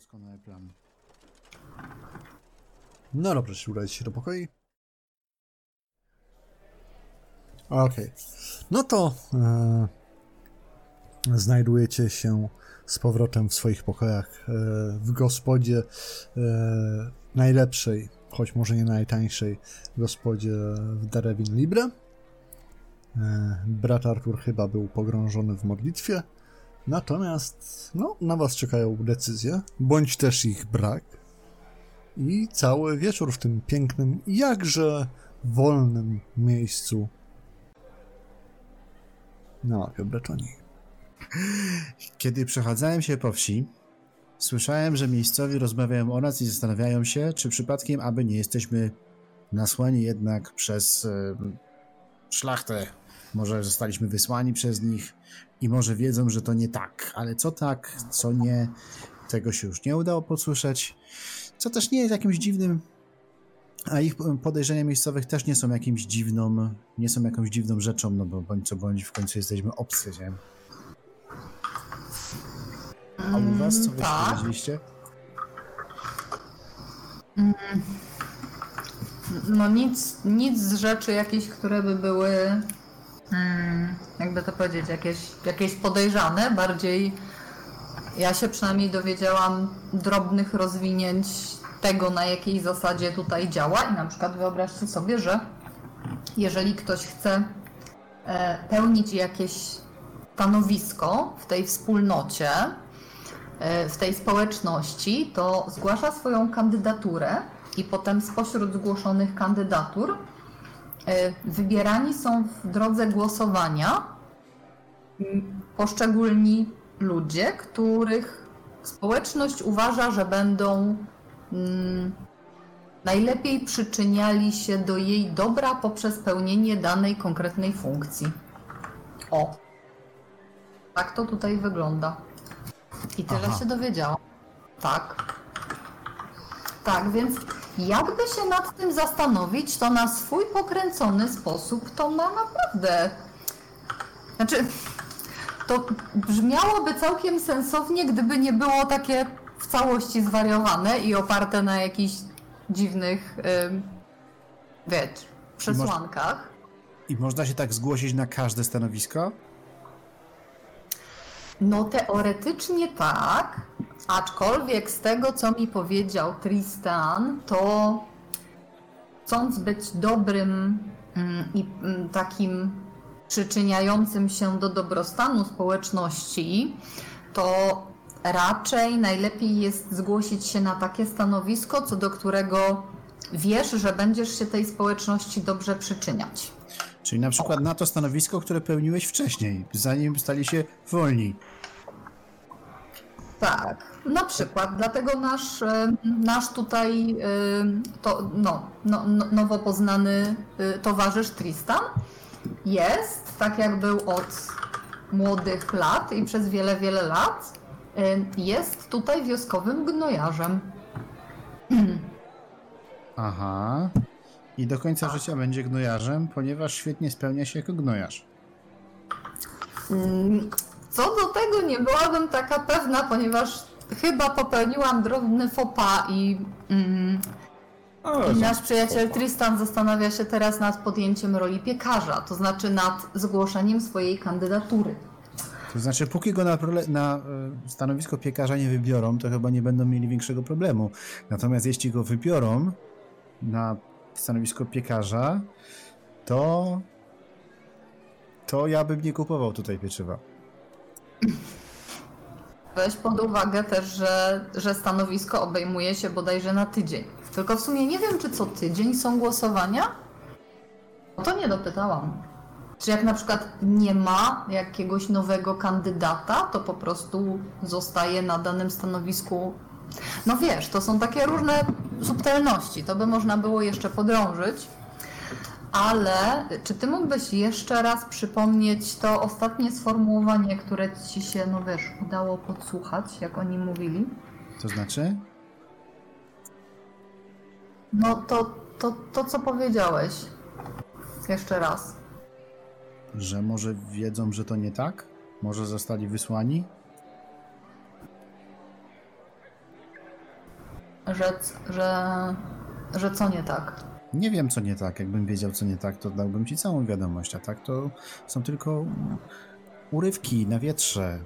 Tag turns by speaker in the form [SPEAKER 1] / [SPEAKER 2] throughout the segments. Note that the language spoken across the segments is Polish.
[SPEAKER 1] Doskonały plan.
[SPEAKER 2] No dobrze, czy udajcie się do pokoi? Okej. No to e, znajdujecie się z powrotem w swoich pokojach e, w gospodzie e, najlepszej, choć może nie najtańszej gospodzie w Derewin Libre. E, brat Artur chyba był pogrążony w modlitwie, natomiast no, na was czekają decyzje, bądź też ich brak i cały wieczór w tym pięknym, jakże wolnym miejscu na mapie.
[SPEAKER 1] Kiedy przechadzałem się po wsi, słyszałem, że miejscowi rozmawiają o nas i zastanawiają się, czy przypadkiem, aby nie jesteśmy nasłani jednak przez e, szlachtę. Może zostaliśmy wysłani przez nich i może wiedzą, że to nie tak. Ale co tak, co nie, tego się już nie udało posłyszeć. Co też nie jest jakimś dziwnym, a ich podejrzenia miejscowych też nie są jakimś dziwną, nie są jakąś dziwną rzeczą, no bo bądź co bądź w końcu jesteśmy obcy, nie? A u was co wyście
[SPEAKER 3] tak.
[SPEAKER 1] powiedzieliście?
[SPEAKER 3] No nic, nic z rzeczy jakichś, które by były, mm, jakby to powiedzieć, jakieś, jakieś podejrzane. Bardziej ja się przynajmniej dowiedziałam drobnych rozwinięć tego, na jakiej zasadzie tutaj działa. I na przykład wyobraźcie sobie, że jeżeli ktoś chce e, pełnić jakieś stanowisko w tej wspólnocie, e, w tej społeczności, to zgłasza swoją kandydaturę i potem spośród zgłoszonych kandydatur wybierani są w drodze głosowania poszczególni ludzie, których społeczność uważa, że będą mm, najlepiej przyczyniali się do jej dobra poprzez pełnienie danej konkretnej funkcji. O. Tak to tutaj wygląda. I tyle
[SPEAKER 1] Aha.
[SPEAKER 3] się dowiedziałam. Tak. Tak, więc jakby się nad tym zastanowić, to na swój pokręcony sposób to ma naprawdę. Znaczy, to brzmiałoby całkiem sensownie, gdyby nie było takie w całości zwariowane i oparte na jakichś dziwnych, ym, wiesz, przesłankach.
[SPEAKER 1] I można się tak zgłosić na każde stanowisko?
[SPEAKER 3] No teoretycznie tak, aczkolwiek z tego, co mi powiedział Tristan, to chcąc być dobrym mm, i mm, takim przyczyniającym się do dobrostanu społeczności, to raczej najlepiej jest zgłosić się na takie stanowisko, co do którego wiesz, że będziesz się tej społeczności dobrze przyczyniać.
[SPEAKER 1] Czyli na przykład na to stanowisko, które pełniłeś wcześniej, zanim stali się wolni.
[SPEAKER 3] Tak, na przykład, dlatego nasz, e, nasz tutaj e, to, no, no, no, nowo poznany e, towarzysz Tristan jest, tak jak był od młodych lat i przez wiele, wiele lat, jest tutaj wioskowym gnojarzem.
[SPEAKER 1] Aha. I do końca życia będzie gnojarzem, ponieważ świetnie spełnia się jako gnojarz.
[SPEAKER 3] Mm, Co do tego nie byłabym taka pewna, ponieważ chyba popełniłam drobny faux pas i mm, I nasz przyjaciel Tristan zastanawia się teraz nad podjęciem roli piekarza, to znaczy nad zgłoszeniem swojej kandydatury.
[SPEAKER 1] To znaczy, póki go na, na e, stanowisko piekarza nie wybiorą, to chyba nie będą mieli większego problemu. Natomiast jeśli go wybiorą na stanowisko piekarza, to to ja bym nie kupował tutaj pieczywa.
[SPEAKER 3] Weź pod uwagę też, że, że stanowisko obejmuje się bodajże na tydzień. Tylko w sumie nie wiem, czy co tydzień są głosowania? O to nie dopytałam. Czy jak na przykład nie ma jakiegoś nowego kandydata, to po prostu zostaje na danym stanowisku. No wiesz, to są takie różne subtelności, to by można było jeszcze podrążyć. Ale czy ty mógłbyś jeszcze raz przypomnieć to ostatnie sformułowanie, które ci się, no wiesz, udało podsłuchać, jak oni mówili?
[SPEAKER 1] To znaczy?
[SPEAKER 3] No to, to, to co powiedziałeś. Jeszcze raz.
[SPEAKER 1] Że może wiedzą, że to nie tak? Może zostali wysłani?
[SPEAKER 3] Rzec, że, że co nie tak?
[SPEAKER 1] Nie wiem, co nie tak. Jakbym wiedział, co nie tak, to dałbym ci całą wiadomość, a tak to są tylko urywki na wietrze.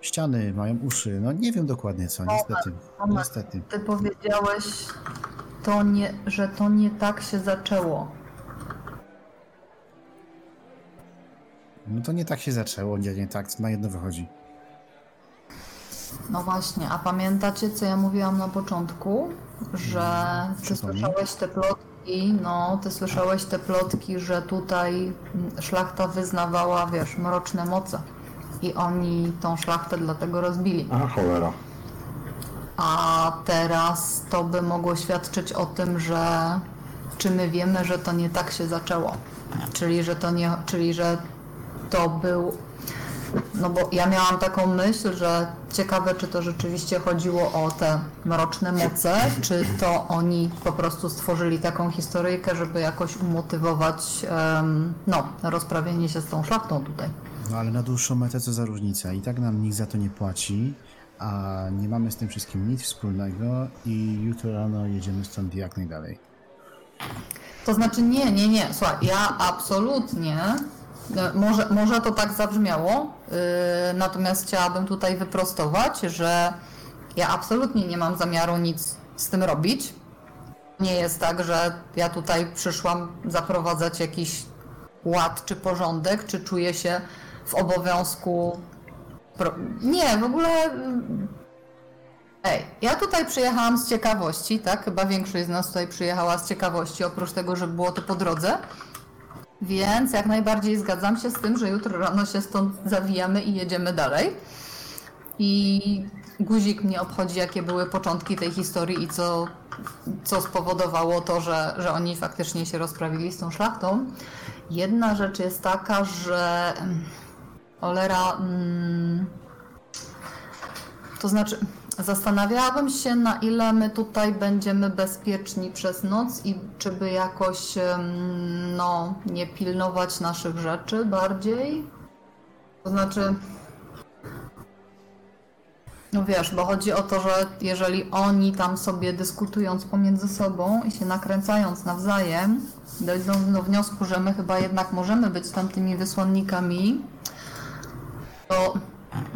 [SPEAKER 1] Ściany mają uszy. No nie wiem dokładnie co, niestety.
[SPEAKER 3] Moment.
[SPEAKER 1] Niestety.
[SPEAKER 3] Ty powiedziałeś, to nie, że to nie tak się zaczęło.
[SPEAKER 1] No to nie tak się zaczęło, nie, nie tak, na jedno wychodzi.
[SPEAKER 3] No właśnie, a pamiętacie, co ja mówiłam na początku? Że ty słyszałeś te plotki, no, ty słyszałeś te plotki, że tutaj szlachta wyznawała, wiesz, mroczne moce. I oni tą szlachtę dlatego rozbili.
[SPEAKER 4] A cholera.
[SPEAKER 3] A teraz to by mogło świadczyć o tym, że czy my wiemy, że to nie tak się zaczęło. Czyli że to nie, czyli że to był. No bo ja miałam taką myśl, że ciekawe, czy to rzeczywiście chodziło o te mroczne moce, czy to oni po prostu stworzyli taką historyjkę, żeby jakoś umotywować no, rozprawienie się z tą szlachtą tutaj.
[SPEAKER 1] No ale na dłuższą metę co za różnica. I tak nam nikt za to nie płaci, a nie mamy z tym wszystkim nic wspólnego i jutro rano jedziemy stąd jak najdalej.
[SPEAKER 3] To znaczy nie, nie, nie. Słuchaj, ja absolutnie. e, Może, może to tak zabrzmiało, natomiast chciałabym tutaj wyprostować, że ja absolutnie nie mam zamiaru nic z tym robić. Nie jest tak, że ja tutaj przyszłam zaprowadzać jakiś ład czy porządek, czy czuję się w obowiązku. Nie, w ogóle Ej, ja tutaj przyjechałam z ciekawości, tak? Chyba większość z nas tutaj przyjechała z ciekawości, oprócz tego, że było to po drodze. Więc jak najbardziej zgadzam się z tym, że jutro rano się stąd zawijamy i jedziemy dalej. I guzik mnie obchodzi, jakie były początki tej historii i co, co spowodowało to, że, że oni faktycznie się rozprawili z tą szlachtą. Jedna rzecz jest taka, że mm, cholera. Mm, to znaczy, zastanawiałabym się, na ile my tutaj będziemy bezpieczni przez noc i czy by jakoś, no, nie pilnować naszych rzeczy bardziej. To znaczy, no wiesz, bo chodzi o to, że jeżeli oni tam sobie dyskutując pomiędzy sobą i się nakręcając nawzajem, dojdą do wniosku, że my chyba jednak możemy być tamtymi wysłannikami, to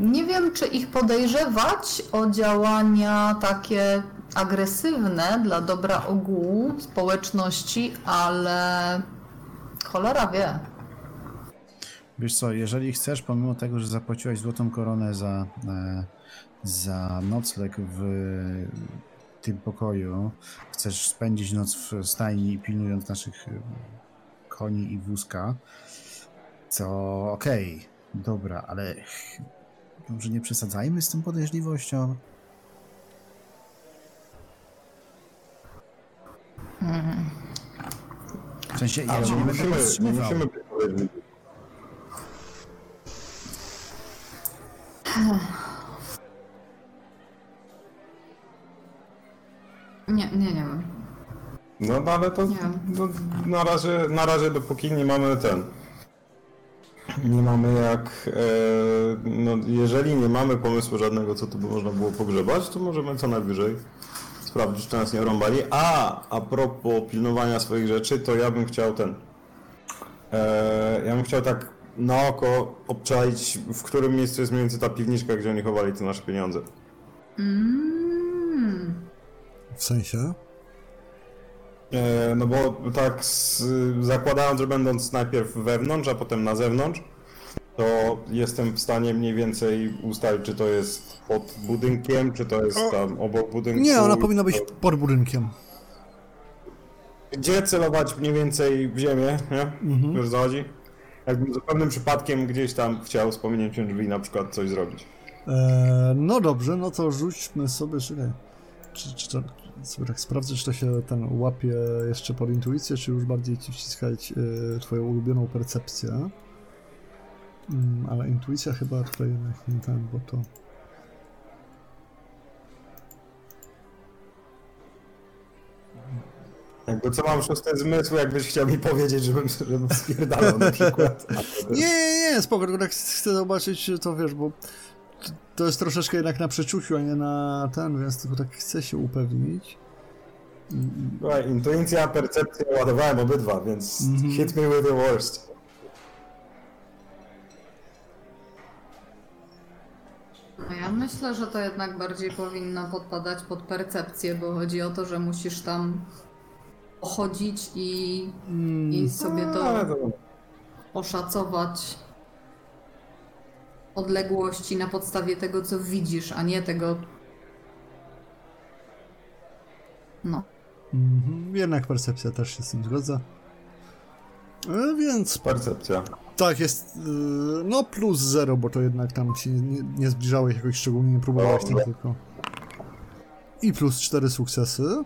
[SPEAKER 3] nie wiem, czy ich podejrzewać o działania takie agresywne dla dobra ogółu społeczności, ale cholera wie.
[SPEAKER 1] Wiesz co, jeżeli chcesz, pomimo tego, że zapłaciłaś złotą koronę za, e, za nocleg w tym pokoju, chcesz spędzić noc w stajni pilnując naszych e, koni i wózka, to okej, dobra, ale może nie przesadzajmy z tą podejrzliwością? W sensie, ja nie
[SPEAKER 4] nie
[SPEAKER 1] będę
[SPEAKER 4] musimy, nie
[SPEAKER 1] powstrzymywał.
[SPEAKER 4] musimy być podejrzliwi.
[SPEAKER 3] Nie, nie, nie wiem.
[SPEAKER 4] No no, ale to
[SPEAKER 3] Nie
[SPEAKER 4] no, na, razie, na razie dopóki nie mamy ten. Nie mamy jak. E, no, jeżeli nie mamy pomysłu żadnego, co tu by można było pogrzebać, to możemy co najwyżej sprawdzić, czy nas nie rąbali. A, a propos pilnowania swoich rzeczy, to ja bym chciał ten. E, ja bym chciał tak na oko obczaić, w którym miejscu jest mniej więcej ta piwniczka, gdzie oni chowali te nasze pieniądze.
[SPEAKER 3] Mm.
[SPEAKER 2] W sensie?
[SPEAKER 4] E, No bo tak z, zakładając, że będąc najpierw wewnątrz, a potem na zewnątrz, to jestem w stanie mniej więcej ustalić, czy to jest pod budynkiem, czy to jest
[SPEAKER 2] O.
[SPEAKER 4] tam obok budynku.
[SPEAKER 2] Nie, ona powinna być pod budynkiem.
[SPEAKER 4] Gdzie celować mniej więcej w ziemię, nie?
[SPEAKER 2] Mhm.
[SPEAKER 4] Wiesz o co chodzi? Jakbym za pewnym przypadkiem gdzieś tam chciał z pominięciem drzwi na przykład coś zrobić.
[SPEAKER 2] E, no dobrze, no to rzućmy sobie, czekaj. Czy, czy to, tak sprawdzę, czy to się ten łapie jeszcze pod intuicję, czy już bardziej ci wciskać e, twoją ulubioną percepcję. Mm, ale intuicja chyba tutaj jednak nie ten, bo to...
[SPEAKER 4] Jakby co mam szósty zmysł, jakbyś chciał mi powiedzieć, żebym, żebym spierdalał na przykład.
[SPEAKER 2] Nie, nie, nie, spoko, tak chcę zobaczyć, to wiesz, bo to jest troszeczkę jednak na przeczuciu, a nie na ten, więc tylko tak chcę się upewnić.
[SPEAKER 4] Słuchaj, intuicja, percepcja, ładowałem obydwa, więc
[SPEAKER 2] Mhm.
[SPEAKER 4] hit me with the worst.
[SPEAKER 3] No ja myślę, że to jednak bardziej powinno podpadać pod percepcję, bo chodzi o to, że musisz tam pochodzić i, i sobie
[SPEAKER 4] A,
[SPEAKER 3] to
[SPEAKER 4] to...
[SPEAKER 3] oszacować odległości na podstawie tego, co widzisz, a nie tego. No.
[SPEAKER 2] Mhm, Jednak percepcja też się z tym zgadza. E, Więc
[SPEAKER 4] Percepcja.
[SPEAKER 2] tak, jest y, no plus zero, bo to jednak tam się nie, nie zbliżałeś jakoś szczególnie, nie próbowałeś tam tylko. I plus cztery sukcesy.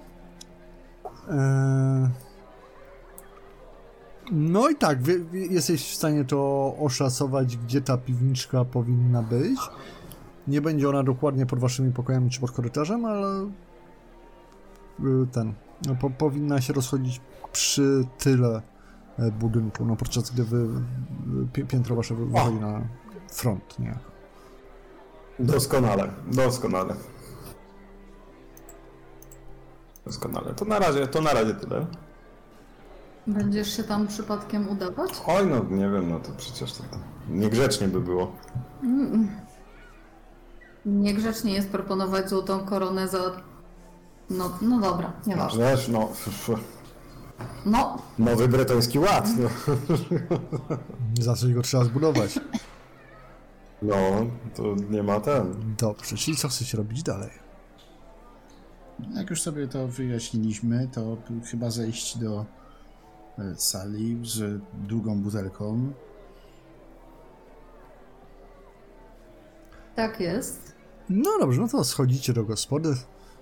[SPEAKER 2] E, No i tak, wie, jesteś w stanie to oszacować, gdzie ta piwniczka powinna być. Nie będzie ona dokładnie pod waszymi pokojami czy pod korytarzem, ale y, ten, no, po, powinna się rozchodzić przy tyle e, budynku, no podczas gdy wy, pi- piętro wasze wy- wychodzi na front, nie?
[SPEAKER 4] Doskonale, doskonale. Doskonale. To na razie, to na razie tyle.
[SPEAKER 3] Będziesz się tam przypadkiem udawać?
[SPEAKER 4] Oj, no nie wiem, no to przecież to niegrzecznie by było.
[SPEAKER 3] Niegrzecznie jest proponować złotą koronę za. No, no dobra, nieważne.
[SPEAKER 4] Wiesz, no, f- f-
[SPEAKER 3] No,
[SPEAKER 4] nowy bretoński ład, no.
[SPEAKER 2] Za coś go trzeba zbudować.
[SPEAKER 4] No, to nie ma ten.
[SPEAKER 2] Dobrze, czyli co chcecie robić dalej?
[SPEAKER 1] Jak już sobie to wyjaśniliśmy, to chyba zejść do sali z długą butelką.
[SPEAKER 3] tak jest.
[SPEAKER 2] No dobrze, no to schodzicie do gospody.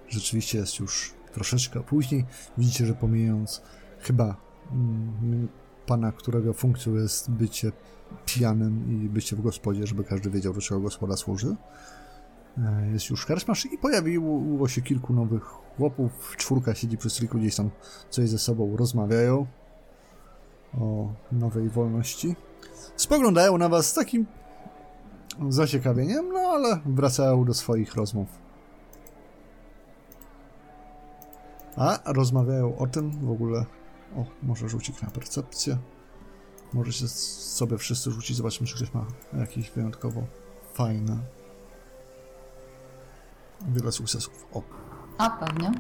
[SPEAKER 2] Rzeczywiście jest już troszeczkę później. Widzicie, że pomijając chyba mm, pana, którego funkcją jest bycie pijanym i bycie w gospodzie, żeby każdy wiedział, do czego gospoda służy. E, Jest już karczmarz i pojawiło się kilku nowych chłopów. Czwórka siedzi przy stoliku, gdzieś tam coś ze sobą rozmawiają o nowej wolności. Spoglądają na was z takim zaciekawieniem, no ale wracają do swoich rozmów. A rozmawiają o tym w ogóle. O, może rzucić na percepcję. Możecie sobie wszyscy rzucić, zobaczymy, czy ktoś ma jakieś wyjątkowo fajne. Wiele sukcesów. O.
[SPEAKER 3] A pewnie.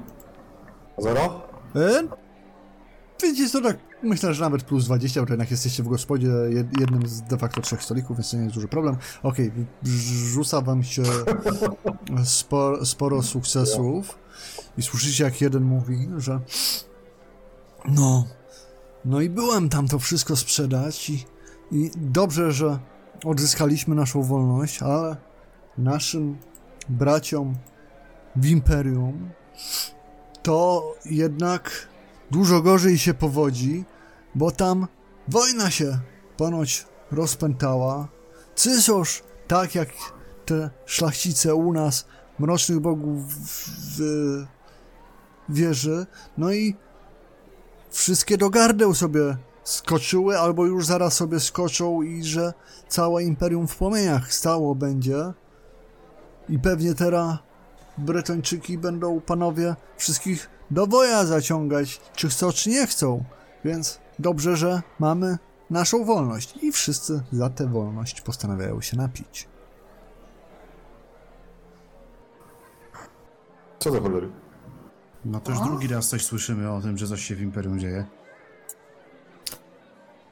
[SPEAKER 4] Zero?
[SPEAKER 2] Widzicie, to tak, myślę, że nawet plus 20, bo jednak jesteście w gospodzie jed, jednym z de facto trzech stolików, więc to nie jest duży problem. Okej, rzuca wam się sporo, sporo sukcesów i słyszycie, jak jeden mówi, że no, no i byłem tam to wszystko sprzedać i, i dobrze, że odzyskaliśmy naszą wolność, ale naszym braciom w Imperium to jednak dużo gorzej się powodzi, bo tam wojna się ponoć rozpętała. Cysarz, tak jak te szlachcice u nas, mrocznych bogów w wieży, no i wszystkie do gardeł sobie skoczyły, albo już zaraz sobie skoczą i że całe imperium w płomieniach stało będzie. I pewnie teraz Bretończyki będą panowie wszystkich do woja zaciągać, czy chcą, czy nie chcą. Więc dobrze, że mamy naszą wolność i wszyscy za tę wolność postanawiają się napić.
[SPEAKER 4] Co do cholery?
[SPEAKER 1] No to już
[SPEAKER 3] O.
[SPEAKER 1] drugi raz coś słyszymy o tym, że coś się w Imperium dzieje.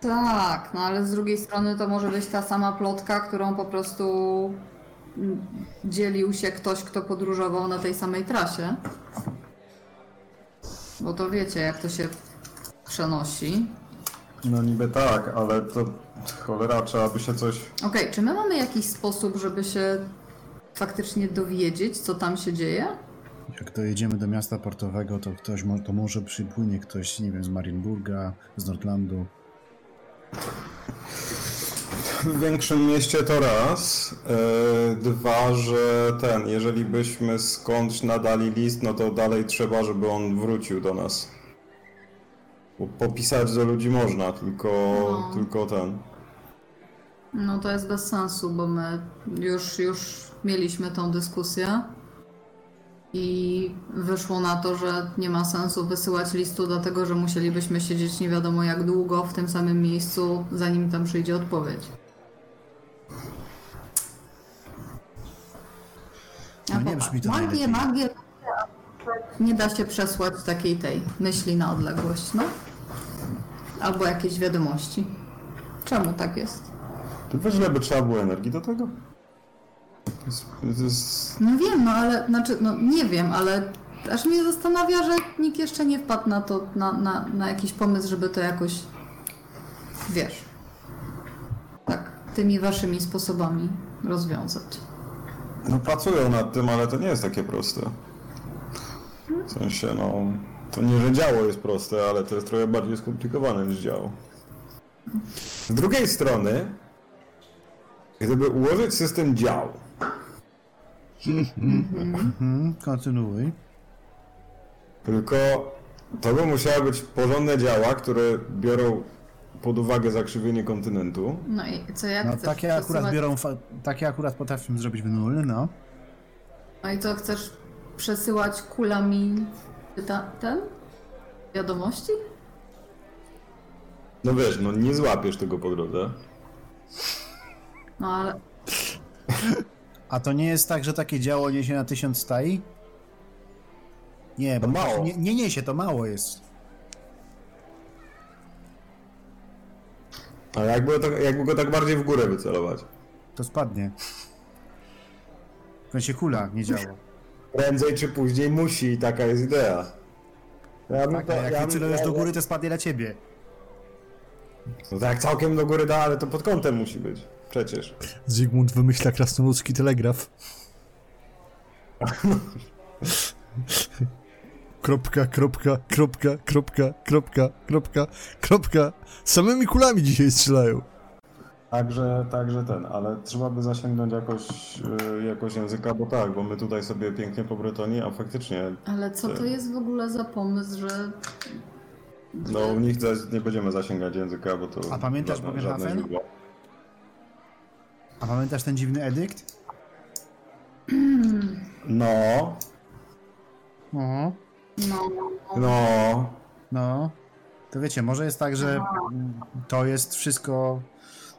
[SPEAKER 3] Tak, no ale z drugiej strony to może być ta sama plotka, którą po prostu dzielił się ktoś, kto podróżował na tej samej trasie. Bo to wiecie, jak to się przenosi.
[SPEAKER 4] No niby tak, ale to cholera, trzeba by się coś...
[SPEAKER 3] Okej, czy my mamy jakiś sposób, żeby się faktycznie dowiedzieć, co tam się dzieje?
[SPEAKER 1] Jak dojedziemy do miasta portowego, to ktoś, mo- to może przypłynie ktoś, nie wiem, z Marienburga, z Nordlandu.
[SPEAKER 4] W większym mieście to raz. Yy, dwa, że ten, jeżeli byśmy skądś nadali list, no to dalej trzeba, żeby on wrócił do nas. Bo popisać do ludzi można, tylko,
[SPEAKER 3] No.
[SPEAKER 4] tylko ten.
[SPEAKER 3] No to jest bez sensu, bo my już, już mieliśmy tą dyskusję i wyszło na to, że nie ma sensu wysyłać listu, dlatego że musielibyśmy siedzieć nie wiadomo jak długo w tym samym miejscu, zanim tam przyjdzie odpowiedź. A
[SPEAKER 1] No nie brzmi to
[SPEAKER 3] magię,
[SPEAKER 1] najlepiej.
[SPEAKER 3] magię, nie da się przesłać takiej tej myśli na odległość, no? Albo jakieś wiadomości. Czemu tak jest?
[SPEAKER 4] To wiesz, ile by trzeba było energii do tego? To jest, to jest...
[SPEAKER 3] No wiem, no ale, znaczy, no nie wiem, ale aż mnie zastanawia, że nikt jeszcze nie wpadł na to, na, na, na jakiś pomysł, żeby to jakoś, wiesz, tak, tymi waszymi sposobami rozwiązać.
[SPEAKER 4] No pracują nad tym, ale to nie jest takie proste. W sensie, no... To nie, że działo jest proste, ale to jest trochę bardziej skomplikowane niż działo. Z drugiej strony, gdyby ułożyć system dział,
[SPEAKER 1] Mhm, kontynuuj.
[SPEAKER 4] tylko to by musiały być porządne działa, które biorą pod uwagę zakrzywienie kontynentu.
[SPEAKER 3] No i co, jak
[SPEAKER 1] No
[SPEAKER 3] chcesz
[SPEAKER 1] takie akurat biorą, fa- takie akurat potrafią zrobić w nul, no.
[SPEAKER 3] No i co, chcesz przesyłać kulami ta, ten? Wiadomości?
[SPEAKER 4] No wiesz, no nie złapiesz tego po drodze.
[SPEAKER 3] No ale,
[SPEAKER 1] A to nie jest tak, że takie działo niesie na tysiąc stai? Nie, bo
[SPEAKER 4] To mało.
[SPEAKER 1] Nie, nie niesie, to mało jest.
[SPEAKER 4] A jakby, to, jakby go tak bardziej w górę wycelować.
[SPEAKER 1] To spadnie. W sensie kula nie działa.
[SPEAKER 4] Prędzej czy później musi, taka jest idea. Ja bym
[SPEAKER 1] Tak, a jak
[SPEAKER 4] ja
[SPEAKER 1] wycelujesz do góry, to spadnie na ciebie.
[SPEAKER 4] No tak, całkiem do góry da, ale to pod kątem musi być. Przecież.
[SPEAKER 2] Zygmunt wymyśla krasnoludzki telegraf. Kropka, kropka, kropka, kropka, kropka, kropka, kropka. Samymi kulami dzisiaj strzelają.
[SPEAKER 4] Także, także ten, ale trzeba by zasięgnąć jakoś, yy, jakoś języka, bo tak, bo my tutaj sobie pięknie po a faktycznie,
[SPEAKER 3] ale co to jest w ogóle za pomysł, że
[SPEAKER 4] no u nich za- nie będziemy zasięgać języka, bo to
[SPEAKER 1] A pamiętasz
[SPEAKER 4] żadne,
[SPEAKER 1] Bogenhafen?
[SPEAKER 4] żadne źródło.
[SPEAKER 1] A pamiętasz ten dziwny edykt?
[SPEAKER 4] No,
[SPEAKER 1] No.
[SPEAKER 3] no,
[SPEAKER 4] no,
[SPEAKER 1] No. To wiecie, może jest tak, że to jest wszystko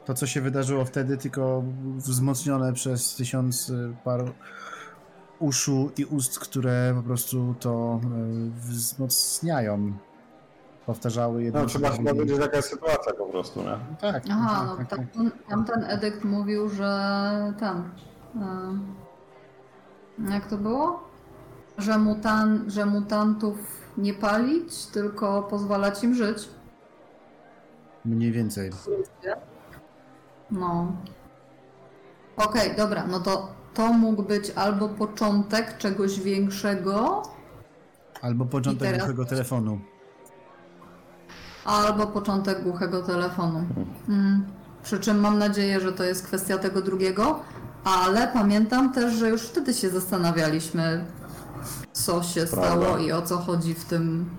[SPEAKER 1] to, co się wydarzyło wtedy, tylko wzmocnione przez tysiąc y, par uszu i ust, które po prostu to y, wzmacniają. Powtarzały jedno
[SPEAKER 4] no trzeba
[SPEAKER 1] po
[SPEAKER 4] chyba
[SPEAKER 1] drugim.
[SPEAKER 4] wiedzieć jaka jest sytuacja po prostu, nie?
[SPEAKER 1] Tak.
[SPEAKER 3] Aha,
[SPEAKER 1] tak,
[SPEAKER 3] no
[SPEAKER 1] tak, tak.
[SPEAKER 3] tamten, tamten edykt mówił, że ten. y, jak to było? Że, mutan, że mutantów nie palić, tylko pozwalać im żyć.
[SPEAKER 1] Mniej więcej.
[SPEAKER 3] No. Okej, dobra, no to to mógł być albo początek czegoś większego,
[SPEAKER 1] Albo początek
[SPEAKER 3] teraz-
[SPEAKER 1] głuchego telefonu.
[SPEAKER 3] Albo początek głuchego telefonu. Mm. Przy czym mam nadzieję, że to jest kwestia tego drugiego, ale pamiętam też, że już wtedy się zastanawialiśmy, co się
[SPEAKER 4] Prawda.
[SPEAKER 3] stało i o co chodzi w tym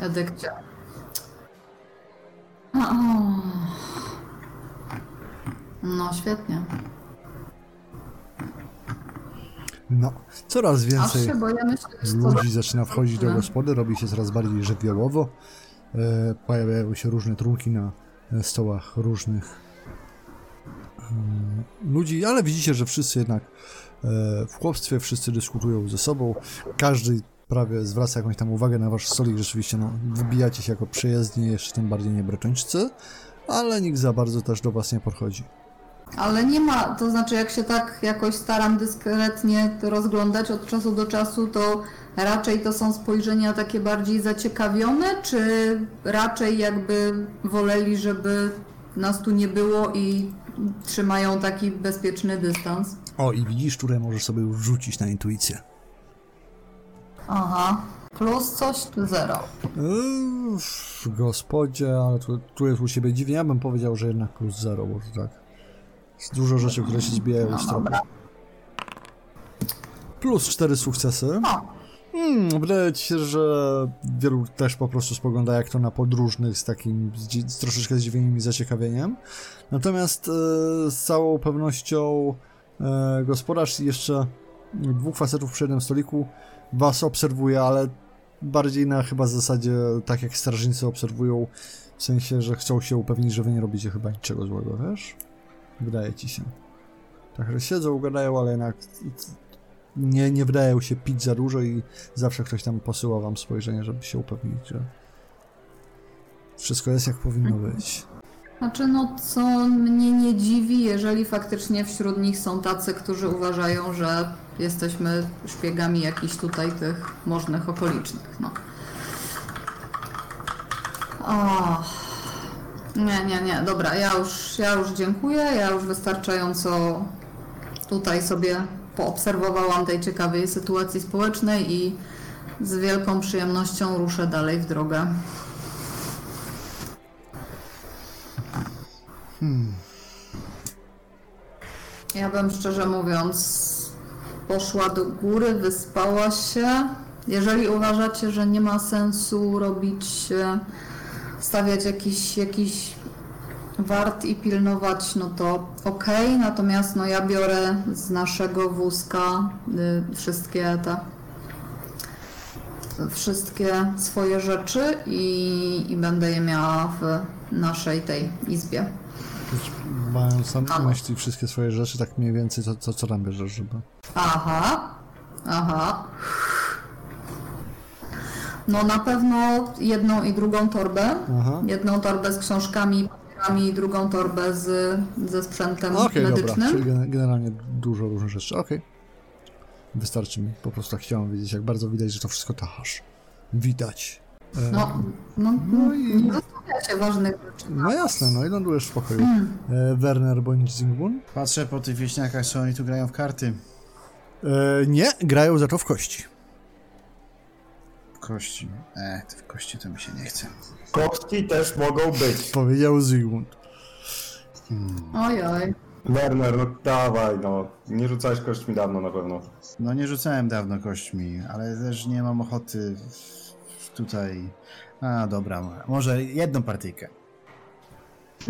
[SPEAKER 3] edykcie. O. No, świetnie.
[SPEAKER 2] No, coraz więcej
[SPEAKER 3] się boję myśleć, co
[SPEAKER 2] ludzi zaczyna wchodzić do gospody, robi się coraz bardziej żywiołowo. E, pojawiają się różne trunki na e, stołach różnych e, ludzi, ale widzicie, że wszyscy jednak w chłopstwie, wszyscy dyskutują ze sobą. Każdy prawie zwraca jakąś tam uwagę na wasz stolik. Rzeczywiście, no, wybijacie się jako przyjezdni, jeszcze tym bardziej nie bretończycy, ale nikt za bardzo też do was nie podchodzi.
[SPEAKER 3] Ale nie ma, to znaczy jak się tak jakoś staram dyskretnie rozglądać od czasu do czasu, to raczej to są spojrzenia takie bardziej zaciekawione, czy raczej jakby woleli, żeby nas tu nie było i trzymają taki bezpieczny dystans?
[SPEAKER 2] O, i widzisz, które możesz sobie już wrzucić na intuicję.
[SPEAKER 3] Aha, plus coś zero?
[SPEAKER 2] W gospodzie, ale tu, tu jest u siebie dziwnie. Ja bym powiedział, że jednak plus zero, bo to tak. Jest dużo rzeczy, które się zbijają z tropu. Plus cztery sukcesy.
[SPEAKER 3] O,
[SPEAKER 2] Hmm, wydaje ci się, że wielu też po prostu spogląda jak to na podróżnych z takim z, z troszeczkę zdziwieniem i zaciekawieniem. Natomiast e, z całą pewnością e, gospodarz i jeszcze dwóch facetów przy jednym stoliku was obserwuje, ale bardziej na chyba zasadzie tak jak strażnicy obserwują, w sensie, że chcą się upewnić, że wy nie robicie chyba niczego złego, wiesz? Wydaje ci się. Tak, że siedzą, gadają, ale jednak nie, nie wydają się pić za dużo i zawsze ktoś tam posyła wam spojrzenie, żeby się upewnić, że wszystko jest jak powinno być.
[SPEAKER 3] Znaczy, no co mnie nie dziwi, jeżeli faktycznie wśród nich są tacy, którzy uważają, że jesteśmy szpiegami jakichś tutaj tych możnych okolicznych, no. O. Nie, nie, nie, dobra, ja już, ja już dziękuję, ja już wystarczająco tutaj sobie poobserwowałam tej ciekawej sytuacji społecznej i z wielką przyjemnością ruszę dalej w drogę. Ja bym szczerze mówiąc poszła do góry, wyspała się. Jeżeli uważacie, że nie ma sensu robić, stawiać jakiś, jakiś wart i pilnować, no to okej. Natomiast no ja biorę z naszego wózka y, wszystkie te wszystkie swoje rzeczy i, i będę je miała w naszej tej izbie.
[SPEAKER 2] Mając na myśli wszystkie swoje rzeczy, tak mniej więcej, co, co, co tam bierzesz, żeby...
[SPEAKER 3] Aha, aha. No na pewno jedną i drugą torbę.
[SPEAKER 2] Aha.
[SPEAKER 3] Jedną torbę z książkami, papierami i drugą torbę z, ze sprzętem
[SPEAKER 2] Okej, dobra,
[SPEAKER 3] medycznym.
[SPEAKER 2] czyli gen- generalnie dużo różnych rzeczy, okej. Wystarczy mi, po prostu tak chciałem wiedzieć, jak bardzo widać, że to wszystko tachasz. Widać. E,
[SPEAKER 3] No, no,
[SPEAKER 2] No i-
[SPEAKER 3] nie zostawiacie ważnych rzeczy.
[SPEAKER 2] no jasne, no i lądujesz w pokoju.
[SPEAKER 3] Hmm.
[SPEAKER 2] E, Werner bądź Zingbun?
[SPEAKER 1] Patrzę po tych wieśniakach, czy oni tu grają w karty.
[SPEAKER 2] E, nie, grają za to w kości.
[SPEAKER 1] W kości. E, w kości to mi się nie chce.
[SPEAKER 4] Kostki też mogą być.
[SPEAKER 2] Powiedział Zygmunt.
[SPEAKER 3] Ojoj.
[SPEAKER 4] Werner, no dawaj, no. Nie rzucałeś kośćmi dawno na pewno.
[SPEAKER 1] No nie rzucałem dawno kośćmi, ale też nie mam ochoty tutaj... A, dobra, może jedną partyjkę.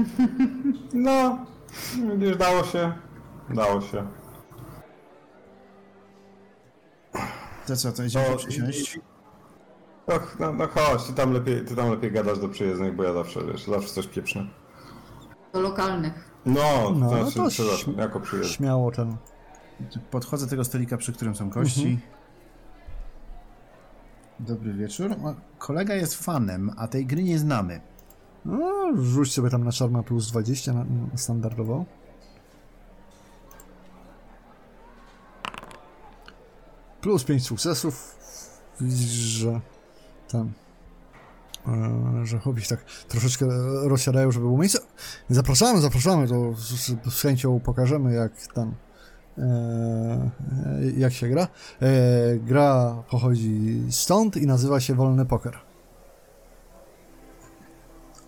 [SPEAKER 4] No, widzisz, dało się. Dało się.
[SPEAKER 1] To co, to idziemy
[SPEAKER 4] No,
[SPEAKER 1] przysiąść?
[SPEAKER 4] No, no, no chodź, ty tam, lepiej, ty tam lepiej gadasz do przyjezdnych, bo ja zawsze, wiesz, zawsze coś pieprznę.
[SPEAKER 3] Do lokalnych.
[SPEAKER 4] No,
[SPEAKER 2] No,
[SPEAKER 4] to
[SPEAKER 2] no to
[SPEAKER 4] przepraszam,
[SPEAKER 2] śm-
[SPEAKER 4] jako przyjezdny.
[SPEAKER 2] Śmiało ten.
[SPEAKER 1] Podchodzę do tego stolika, przy którym są kości. Dobry wieczór. O, Kolega jest fanem, a tej gry nie znamy.
[SPEAKER 2] No, rzuć sobie tam na Charma plus 20 na, na standardowo. Plus 5 sukcesów. Widzisz, że E, że chłopiec tak troszeczkę rozsiadają, żeby było miejsce. Zapraszamy, zapraszamy, to z, z, chęcią pokażemy, jak tam. E, jak się gra. E, gra pochodzi stąd i nazywa się Wolny Poker.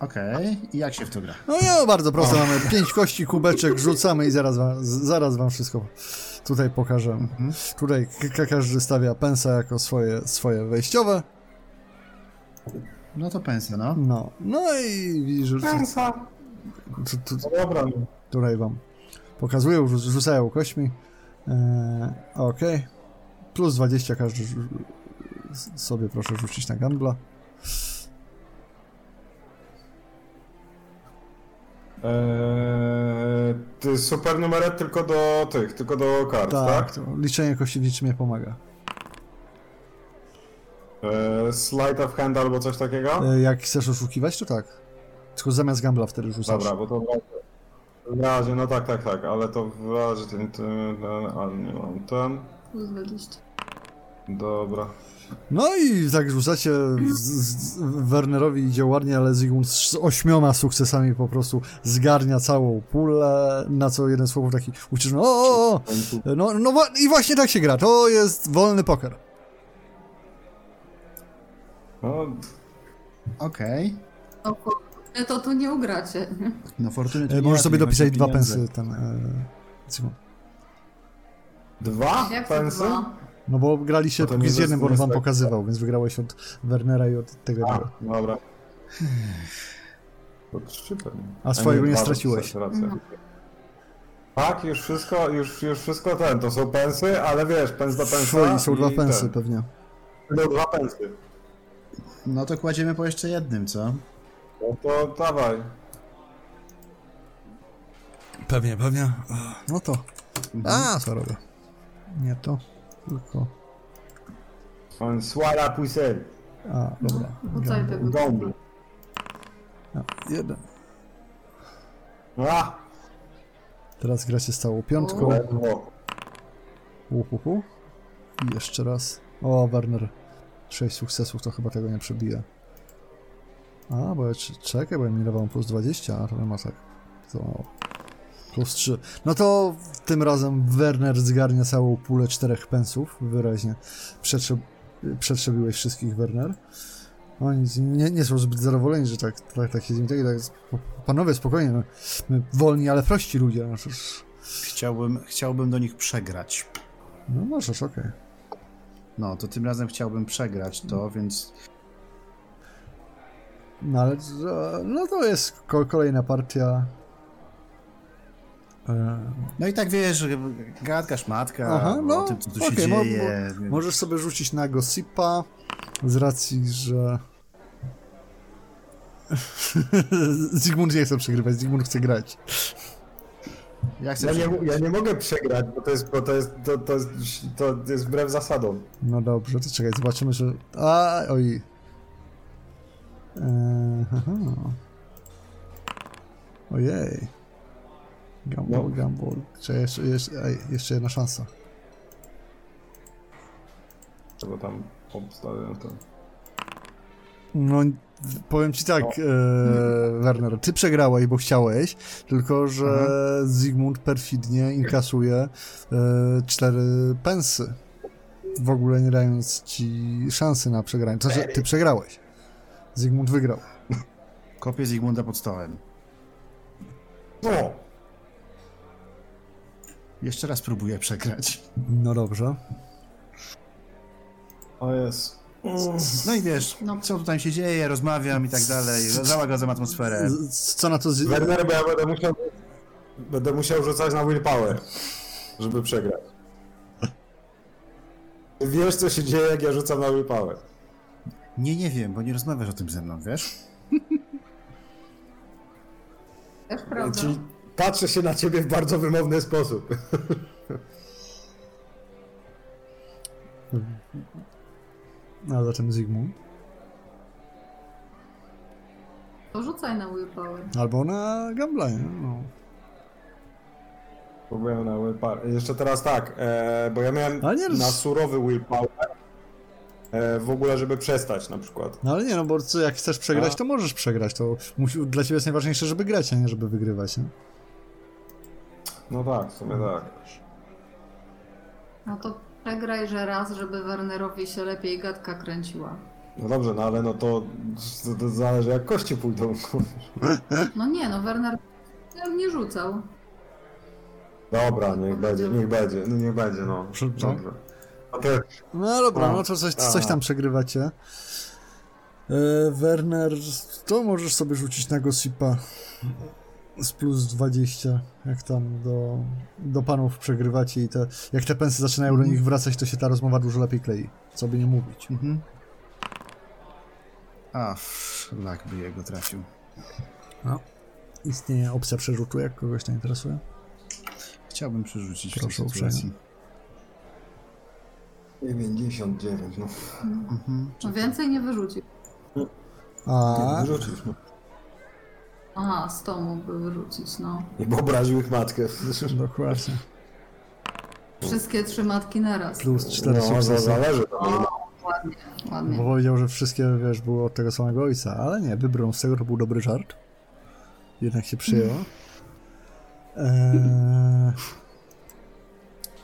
[SPEAKER 1] Okej, i jak się w to gra?
[SPEAKER 2] No ja bardzo prosto, mamy pięć kości, kubeczek, rzucamy i zaraz wam, zaraz wam wszystko tutaj pokażemy. Tutaj k- każdy stawia pensa jako swoje, swoje wejściowe.
[SPEAKER 1] No to pensja, no.
[SPEAKER 2] No, no i widzisz, że
[SPEAKER 4] Pensa.
[SPEAKER 2] tu, tu,
[SPEAKER 4] No dobra, no.
[SPEAKER 2] tutaj wam pokazują, rzu- rzucają kośćmi. E, Okej. Plus 20 każdy sobie proszę rzucić na gambla.
[SPEAKER 4] Eee, ty super numerek tylko do tych, tylko do kart, tak?
[SPEAKER 2] Tak, to liczenie kości w niczym nie pomaga.
[SPEAKER 4] Eee, slide of hand albo coś takiego?
[SPEAKER 2] E, Jak chcesz oszukiwać, to tak. Tylko zamiast gambla wtedy rzucasz.
[SPEAKER 4] Dobra, bo to w razie, w razie, no tak, tak, tak, ale to w razie ten, ten, ten ale nie mam ten.
[SPEAKER 3] Plus 20.
[SPEAKER 4] Dobra.
[SPEAKER 2] No i tak rzucacie z, z, Wernerowi idzie ładnie, ale Zygmunt z ośmioma sukcesami po prostu zgarnia całą pulę, na co jeden z chłopów taki uciekł, o, o, o, no, no wa- i właśnie tak się gra, to jest wolny poker.
[SPEAKER 4] No,
[SPEAKER 1] Okej.
[SPEAKER 3] No, to tu nie ugracie.
[SPEAKER 1] No fortuny to
[SPEAKER 2] E,
[SPEAKER 1] nie
[SPEAKER 2] możesz sobie
[SPEAKER 1] nie
[SPEAKER 2] dopisać
[SPEAKER 1] macie
[SPEAKER 2] dwa
[SPEAKER 1] pieniędzy.
[SPEAKER 2] pensy, ten, e, Zygmunt.
[SPEAKER 4] dwa
[SPEAKER 3] Jak to
[SPEAKER 4] pensy?
[SPEAKER 3] dwa?
[SPEAKER 2] No bo graliście
[SPEAKER 4] No to nie
[SPEAKER 2] z jednym, bo on wam
[SPEAKER 4] zostanie-
[SPEAKER 2] pokazywał, więc wygrałeś od Wernera i od tego.
[SPEAKER 4] A,
[SPEAKER 2] drugiego.
[SPEAKER 4] dobra. To trzy pewnie.
[SPEAKER 2] A swojego nie
[SPEAKER 4] dwa, to
[SPEAKER 2] straciłeś.
[SPEAKER 4] racja. Tak, już wszystko, już, już wszystko ten, to są pensy, ale wiesz, pens do pensa
[SPEAKER 2] Twoi są dwa
[SPEAKER 4] i
[SPEAKER 2] pensy
[SPEAKER 4] ten.
[SPEAKER 2] pewnie.
[SPEAKER 4] No dwa pensy.
[SPEAKER 1] No to kładziemy po jeszcze jednym, co?
[SPEAKER 4] No to dawaj.
[SPEAKER 2] Pewnie, pewnie. No to.
[SPEAKER 1] Mhm.
[SPEAKER 2] A, co robię? Nie to, tylko.
[SPEAKER 4] François Poussel.
[SPEAKER 2] A, dobra.
[SPEAKER 3] Rzucaj tego.
[SPEAKER 4] Gąbl.
[SPEAKER 2] A, jeden.
[SPEAKER 4] A!
[SPEAKER 2] Teraz gracie z całą piątką. Uhuhu. I jeszcze raz. O, Werner. 6 sukcesów to chyba tego nie przebije. A, bo ja czekaj, bo ja mi dawałem plus 20, a to nie ma tak. To plus 3. No to tym razem Werner zgarnia całą pulę czterech pensów. Wyraźnie przetrze, przetrzebiłeś wszystkich, Werner. Oni nie, nie są zbyt zadowoleni, że tak, tak, tak się z nimi tak, tak. Panowie, spokojnie, no. My wolni, ale prości ludzie. No, przecież-
[SPEAKER 1] Chciałbym, chciałbym do nich przegrać.
[SPEAKER 2] no możesz, okej.
[SPEAKER 1] No, to tym razem chciałbym przegrać to, więc
[SPEAKER 2] No ale no to jest ko- kolejna partia. E,
[SPEAKER 1] No i tak wiesz, gadka szmatka
[SPEAKER 2] Aha, no,
[SPEAKER 1] o tym, co tu
[SPEAKER 2] okej,
[SPEAKER 1] się
[SPEAKER 2] mo-
[SPEAKER 1] dzieje.
[SPEAKER 2] możesz sobie rzucić na Gossipa z racji, że. Zygmunt nie chce przegrywać, Zygmunt chce grać.
[SPEAKER 1] Ja chcę
[SPEAKER 4] Ja nie, ja nie mogę przegrać, bo to jest, bo to jest, to, to jest, to jest wbrew zasadom.
[SPEAKER 2] No dobrze, to czekaj, zobaczymy, że. A, oj. E, haha. Ojej. Gamble,
[SPEAKER 4] No.
[SPEAKER 2] gamble. Czekaj, jeszcze, jeszcze, ej, jeszcze jedna szansa.
[SPEAKER 4] Czego tam obstawiam to.
[SPEAKER 2] No, powiem ci tak, e, Werner, ty przegrałeś, bo chciałeś, tylko że Zygmunt perfidnie inkasuje e, cztery pensy, w ogóle nie dając ci szansy na przegranie. To, że ty przegrałeś. Zygmunt wygrał.
[SPEAKER 1] Kopię Zygmunta pod stołem.
[SPEAKER 4] O!
[SPEAKER 1] Jeszcze raz próbuję przegrać.
[SPEAKER 2] No dobrze.
[SPEAKER 4] O jest.
[SPEAKER 1] No i wiesz,
[SPEAKER 3] No.
[SPEAKER 1] co tutaj się dzieje, rozmawiam i tak dalej, załagadzam atmosferę.
[SPEAKER 2] Co na to... Z...
[SPEAKER 4] Werner, bo ja będę musiał, będę musiał rzucać na willpower, żeby przegrać. Wiesz, co się dzieje, jak ja rzucam na willpower.
[SPEAKER 1] Nie, nie wiem, bo nie rozmawiasz o tym ze mną, wiesz?
[SPEAKER 3] Też prawda.
[SPEAKER 4] Czyli patrzę się na ciebie w bardzo wymowny sposób.
[SPEAKER 2] A zatem Zygmunt.
[SPEAKER 3] To rzucaj na willpower.
[SPEAKER 2] Albo na gambla? No.
[SPEAKER 4] Próbuję na willpower. Jeszcze teraz tak, e, bo ja miałem
[SPEAKER 2] nie-
[SPEAKER 4] na surowy willpower e, w ogóle, żeby przestać na przykład.
[SPEAKER 2] no ale nie, no bo co, jak chcesz przegrać,
[SPEAKER 4] A.
[SPEAKER 2] to możesz przegrać. To musi, dla ciebie jest najważniejsze, żeby grać, a nie żeby wygrywać, nie?
[SPEAKER 4] No tak, w sumie tak.
[SPEAKER 3] No to przegraj, że raz, żeby Wernerowi się lepiej gadka kręciła.
[SPEAKER 4] No dobrze, no ale no to, to, to zależy jak kości pójdą.
[SPEAKER 3] No nie, no Werner nie rzucał.
[SPEAKER 4] Dobra, niech będzie, niech będzie, no niech będzie, no.
[SPEAKER 2] Dobrze.
[SPEAKER 4] Dobrze. No to
[SPEAKER 2] No dobra, no to coś, coś tam przegrywacie. E, Werner, to możesz sobie rzucić na Gossipa z plus 20, jak tam do, do panów przegrywacie i te, jak te pensy zaczynają do nich wracać, to się ta rozmowa dużo lepiej klei, co by nie mówić.
[SPEAKER 1] Mhm. A, szlak by jego trafił.
[SPEAKER 2] Istnieje opcja przerzutu, jak kogoś to interesuje?
[SPEAKER 1] Chciałbym przerzucić
[SPEAKER 2] Proszę
[SPEAKER 1] w tej sytuacji.
[SPEAKER 4] 99, no.
[SPEAKER 1] Mhm.
[SPEAKER 3] No więcej nie wyrzucił.
[SPEAKER 2] A,
[SPEAKER 4] Nie wyrzucisz, no.
[SPEAKER 3] Aha, 100 mógłby wyrzucić, no.
[SPEAKER 4] I bo obraził ich matkę.
[SPEAKER 2] dokładnie.
[SPEAKER 3] Wszystkie trzy matki naraz.
[SPEAKER 2] Plus 4
[SPEAKER 4] No,
[SPEAKER 2] sukcesy.
[SPEAKER 4] zależy. To
[SPEAKER 3] O, ładnie, ładnie.
[SPEAKER 2] Bo powiedział, że wszystkie, wiesz, były od tego samego ojca, ale nie, wybrał z tego, to był dobry żart. Jednak się przyjęło. Eee...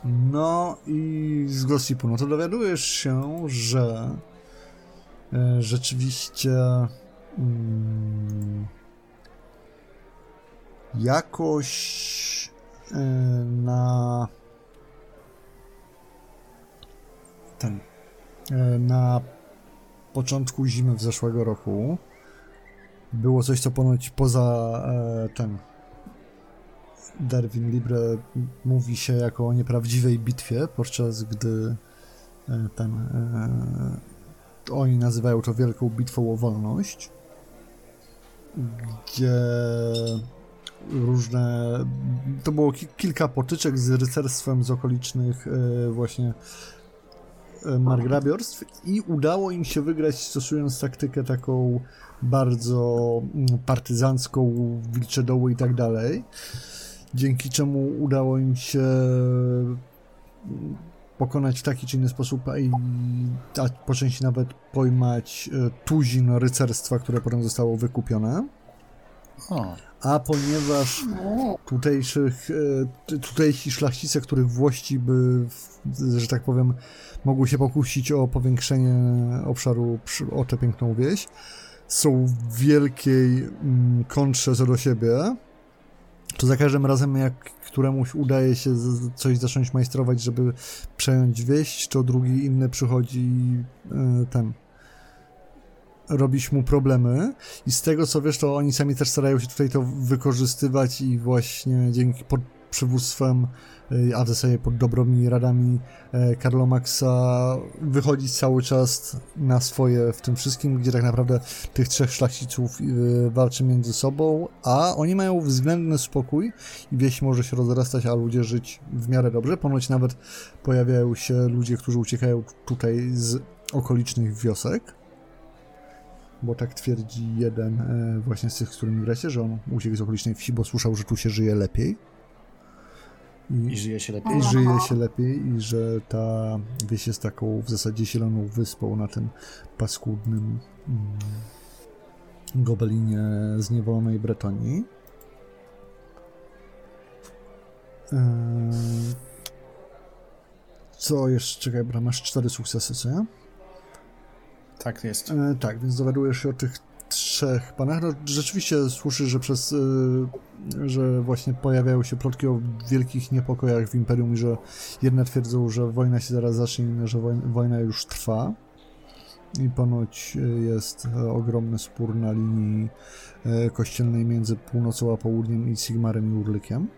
[SPEAKER 2] No i z gossipu, no to dowiadujesz się, że e, rzeczywiście mm, jakoś e, na ten. E, na początku zimy w zeszłego roku było coś, co ponoć poza e, ten Darwin Libre mówi się jako o nieprawdziwej bitwie, podczas gdy e, ten e, oni nazywają to wielką bitwą o wolność, gdzie różne to było ki kilka potyczek z rycerstwem z okolicznych e, właśnie e, margrabiorstw i udało im się wygrać stosując taktykę taką bardzo mm, partyzancką, wilcze doły i tak dalej dzięki czemu udało im się mm, pokonać w taki czy inny sposób, a po części nawet pojmać e, tuzin rycerstwa, które potem zostało wykupione. A ponieważ tutejszych, e, tutejsi szlachcice, których włości by, że tak powiem, mogły się pokusić o powiększenie obszaru o tę piękną wieś, są w wielkiej mm, kontrze co do siebie, to za każdym razem jak któremuś udaje się coś zacząć majstrować, żeby przejąć wieś, to drugi inny przychodzi e, ten robić mu problemy i z tego co wiesz, to oni sami też starają się tutaj to wykorzystywać i właśnie dzięki pod przywództwem y, a w zasadzie pod dobrymi radami e, Karlo Maxa wychodzić cały czas na swoje w tym wszystkim, gdzie tak naprawdę tych trzech szlachciców y, walczy między sobą, a oni mają względny spokój i wieś może się rozrastać, a ludzie żyć w miarę dobrze. Ponoć nawet pojawiają się ludzie, którzy uciekają tutaj z okolicznych wiosek bo tak twierdzi jeden e, właśnie z tych, z którymi gracie, że on uciekł z okolicznej wsi, bo słyszał, że tu się żyje lepiej.
[SPEAKER 1] i żyje się lepiej.
[SPEAKER 2] I żyje się lepiej i że ta wieś jest taką w zasadzie zieloną wyspą na tym paskudnym mm, gobelinie zniewolonej Bretonii. Eee, Co jeszcze? Czekaj, masz cztery sukcesy, co ja?
[SPEAKER 1] Tak jest.
[SPEAKER 2] E, tak, więc dowiadujesz się o tych trzech panach. No, rzeczywiście słyszysz, że przez. E, że właśnie pojawiają się plotki o wielkich niepokojach w imperium i że jedne twierdzą, że wojna się zaraz zacznie, inne, że woj- wojna już trwa. I ponoć e, jest ogromny spór na linii e, kościelnej między północą a południem i Sigmarem i Urlykiem.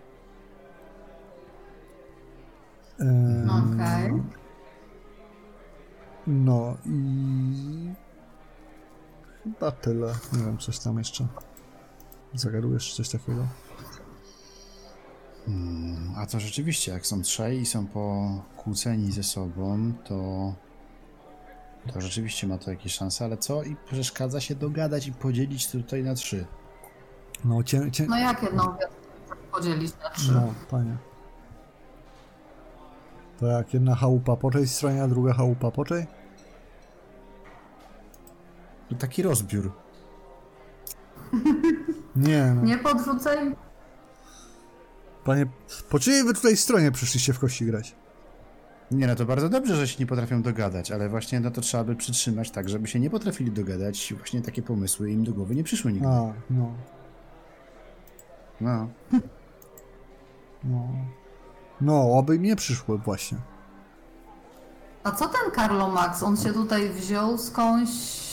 [SPEAKER 3] Okej.
[SPEAKER 2] No i chyba tyle. Nie wiem, coś tam jeszcze. Zagadujesz czy coś takiego?
[SPEAKER 1] Hmm, a to rzeczywiście, jak są trzej i są pokłóceni ze sobą, to to rzeczywiście ma to jakieś szanse, ale co i przeszkadza się dogadać i podzielić tutaj na trzy.
[SPEAKER 2] No, cię, cię...
[SPEAKER 3] No jak jedną podzielić na trzy?
[SPEAKER 2] no panie. To jak jedna chałupa po tej stronie, a druga chałupa po tej?
[SPEAKER 1] To taki rozbiór.
[SPEAKER 2] Nie, no.
[SPEAKER 3] Nie podrzucaj
[SPEAKER 2] Panie, po czyjej wy tutaj stronie przyszliście w kości grać?
[SPEAKER 1] Nie no, to bardzo dobrze, że się nie potrafią dogadać, ale właśnie no to trzeba by przytrzymać tak, żeby się nie potrafili dogadać i właśnie takie pomysły im do głowy nie przyszły nigdy.
[SPEAKER 2] A, no,
[SPEAKER 1] No.
[SPEAKER 2] no. No, oby nie przyszły właśnie.
[SPEAKER 3] A co ten Karlo Max? On się tutaj wziął skądś.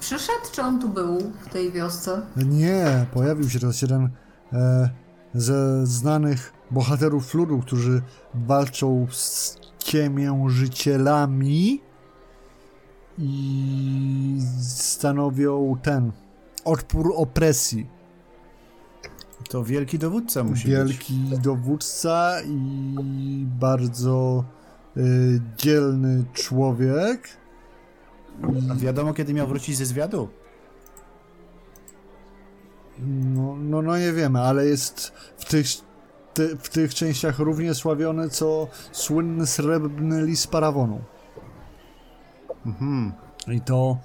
[SPEAKER 3] Przyszedł, czy on tu był w tej wiosce?
[SPEAKER 2] Nie, pojawił się teraz jeden e, ze znanych bohaterów ludu, którzy walczą z ciemiężycielami i stanowią ten odpór opresji.
[SPEAKER 1] To wielki dowódca musi być.
[SPEAKER 2] Wielki dowódca i bardzo y, dzielny człowiek.
[SPEAKER 1] A wiadomo, kiedy miał wrócić ze zwiadu?
[SPEAKER 2] No, no, no nie wiemy, ale jest w tych, ty, w tych częściach równie sławiony co słynny srebrny lis Parawonu.
[SPEAKER 1] Mhm.
[SPEAKER 2] I to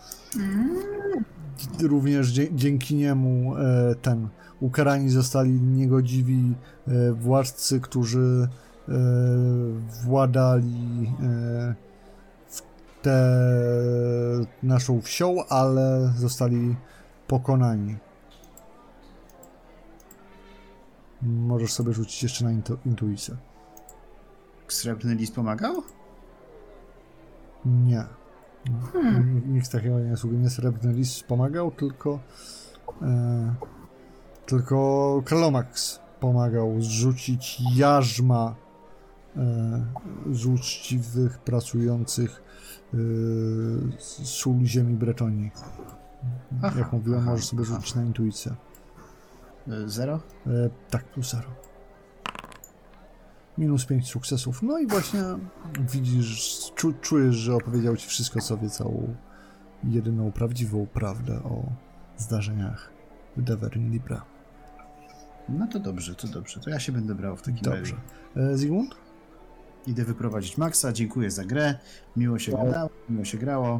[SPEAKER 2] również dzie, dzięki niemu e, ten ukarani zostali niegodziwi e, władcy, którzy e, władali e, tę naszą wsią, ale zostali pokonani. Możesz sobie rzucić jeszcze na intu, intuicję.
[SPEAKER 1] Srebrny lis pomagał?
[SPEAKER 2] Nie. Hmm. Nikt takiego nie służy. Nie Srebrny Lis pomagał, tylko e, tylko Kalomax pomagał zrzucić jarzma e, z uczciwych, pracujących e, sól ziemi.
[SPEAKER 1] Aha,
[SPEAKER 2] Jak mówiłem,
[SPEAKER 1] aha,
[SPEAKER 2] możesz sobie
[SPEAKER 1] aha.
[SPEAKER 2] rzucić na intuicję.
[SPEAKER 1] Y, Zero?
[SPEAKER 2] E, tak, plus zero. Minus 5 sukcesów. No i właśnie widzisz, czu, czujesz, że opowiedział ci wszystko, co wie, całą jedyną prawdziwą prawdę o zdarzeniach w Deverin Libra.
[SPEAKER 1] No to dobrze, to dobrze. To ja się będę brał w takim
[SPEAKER 2] Dobrze.
[SPEAKER 1] razie.
[SPEAKER 2] E, Zygmunt?
[SPEAKER 1] Idę wyprowadzić Maxa, dziękuję za grę. Miło się gadało, miło się grało.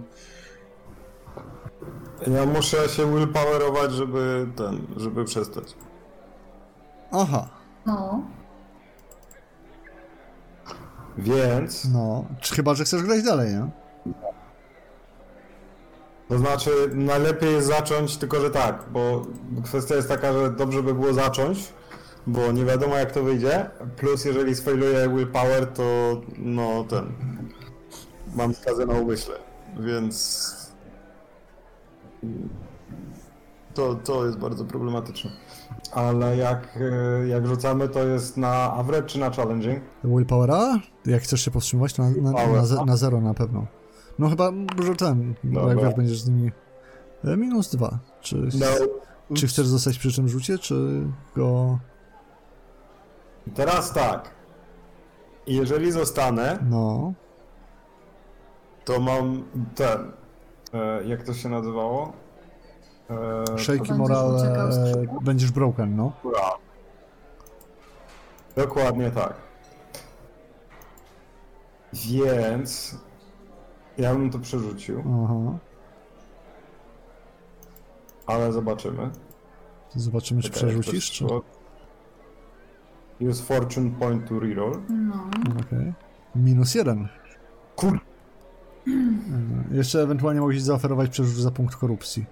[SPEAKER 4] Ja muszę się willpowerować, żeby ten, żeby przestać.
[SPEAKER 2] Aha,
[SPEAKER 3] No.
[SPEAKER 4] Więc,
[SPEAKER 2] no. Czy chyba, że chcesz grać dalej, nie?
[SPEAKER 4] to znaczy najlepiej jest zacząć, tylko że tak, bo kwestia jest taka, że dobrze by było zacząć, bo nie wiadomo jak to wyjdzie, plus jeżeli sfailuję willpower, to no ten, mam skazę na umyśle, więc to, to jest bardzo problematyczne. Ale jak, e, jak rzucamy, to jest na average czy na challenging?
[SPEAKER 2] Willpowera? Jak chcesz się powstrzymywać, to na, na, na, ze- na zero na pewno. No chyba, że ten, jak
[SPEAKER 4] Dobra.
[SPEAKER 2] wiesz, będziesz z nimi e, minus dwa. Czy,
[SPEAKER 4] No.
[SPEAKER 2] czy chcesz zostać przy tym rzucie, czy go...
[SPEAKER 4] Teraz tak. Jeżeli zostanę,
[SPEAKER 2] No,
[SPEAKER 4] to mam ten. E, jak to się nazywało? E,
[SPEAKER 2] Shaky
[SPEAKER 3] będziesz
[SPEAKER 2] Moral
[SPEAKER 3] uciekał z
[SPEAKER 2] e,
[SPEAKER 3] krzyku?
[SPEAKER 2] będziesz broken, no.
[SPEAKER 4] Dobra. Dokładnie tak. Więc ja bym to przerzucił,
[SPEAKER 2] Aha.
[SPEAKER 4] ale zobaczymy.
[SPEAKER 2] Zobaczymy, czy
[SPEAKER 4] Czekaj, jak to
[SPEAKER 2] przerzucisz, czy...
[SPEAKER 4] szło. Use fortune point to reroll.
[SPEAKER 3] No.
[SPEAKER 2] Okej. Minus jeden.
[SPEAKER 4] Kur...
[SPEAKER 2] E, Jeszcze ewentualnie mogłeś zaoferować przerzut za punkt korupcji.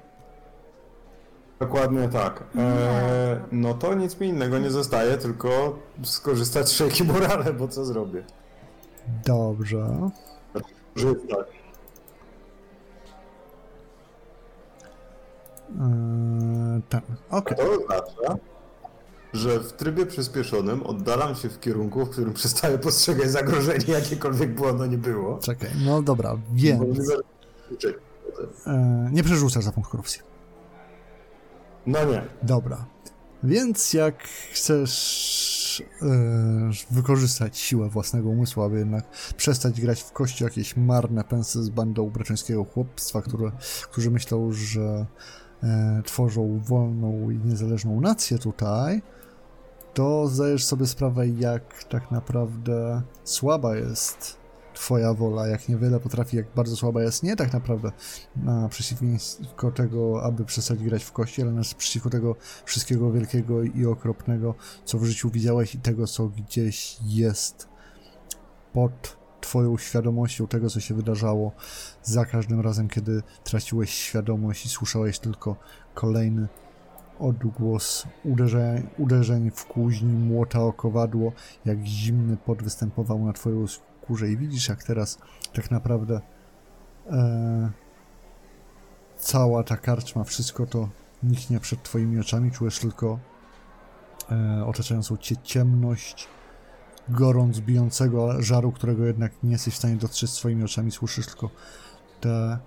[SPEAKER 4] Dokładnie tak. E, no to nic mi innego nie zostaje, tylko skorzystać z Shaky Morale, bo co zrobię?
[SPEAKER 2] Dobrze.
[SPEAKER 4] Jest tak.
[SPEAKER 2] E, ten. Okej.
[SPEAKER 4] To oznacza, że w trybie przyspieszonym oddalam się w kierunku, w którym przestaję postrzegać zagrożenie, jakiekolwiek było ono nie było.
[SPEAKER 2] Czekaj. No dobra, więc... E, nie przerzucasz za punkt korupcji.
[SPEAKER 4] No nie.
[SPEAKER 2] Dobra. Więc jak chcesz e, wykorzystać siłę własnego umysłu, aby jednak przestać grać w kości jakieś marne pensy z bandą breczeńskiego chłopstwa, które, którzy myślą, że e, tworzą wolną i niezależną nację tutaj, to zdajesz sobie sprawę, jak tak naprawdę słaba jest twoja wola, jak niewiele potrafi, jak bardzo słaba jest nie tak naprawdę na przeciwko tego, aby przestać grać w kości, ale przeciwko tego wszystkiego wielkiego i okropnego, co w życiu widziałeś i tego, co gdzieś jest pod twoją świadomością tego, co się wydarzało za każdym razem, kiedy traciłeś świadomość i słyszałeś tylko kolejny odgłos uderzeń, uderzeń w kuźni, młota o kowadło, jak zimny pot występował na twoją skórze. I widzisz, jak teraz tak naprawdę e, cała ta karczma, wszystko to niknie przed twoimi oczami, czujesz tylko e, otaczającą cię ciemność, gorąc bijącego żaru, którego jednak nie jesteś w stanie dostrzec swoimi oczami, słyszysz tylko te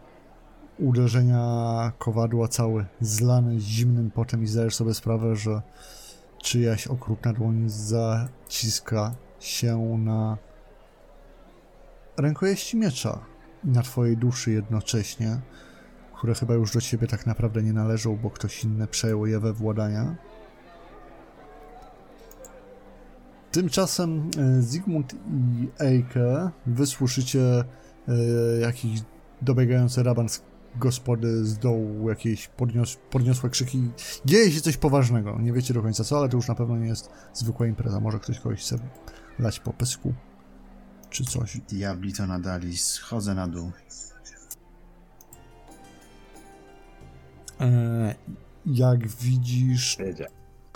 [SPEAKER 2] uderzenia kowadła całe zlane zimnym potem i zdajesz sobie sprawę, że czyjaś okrutna dłoń zaciska się na rękojeści miecza i na twojej duszy jednocześnie, które chyba już do ciebie tak naprawdę nie należą, bo ktoś inny przejął je we władania. Tymczasem e, Zygmunt i Eike wysłyszycie e, jakiś dobiegający raban z gospody z dołu, jakieś podnios podniosłe krzyki. Dzieje się coś poważnego. Nie wiecie do końca co, ale to już na pewno nie jest zwykła impreza. Może ktoś kogoś chce lać po pysku czy coś.
[SPEAKER 1] Diabli to nadali, schodzę na dół.
[SPEAKER 2] E, jak widzisz.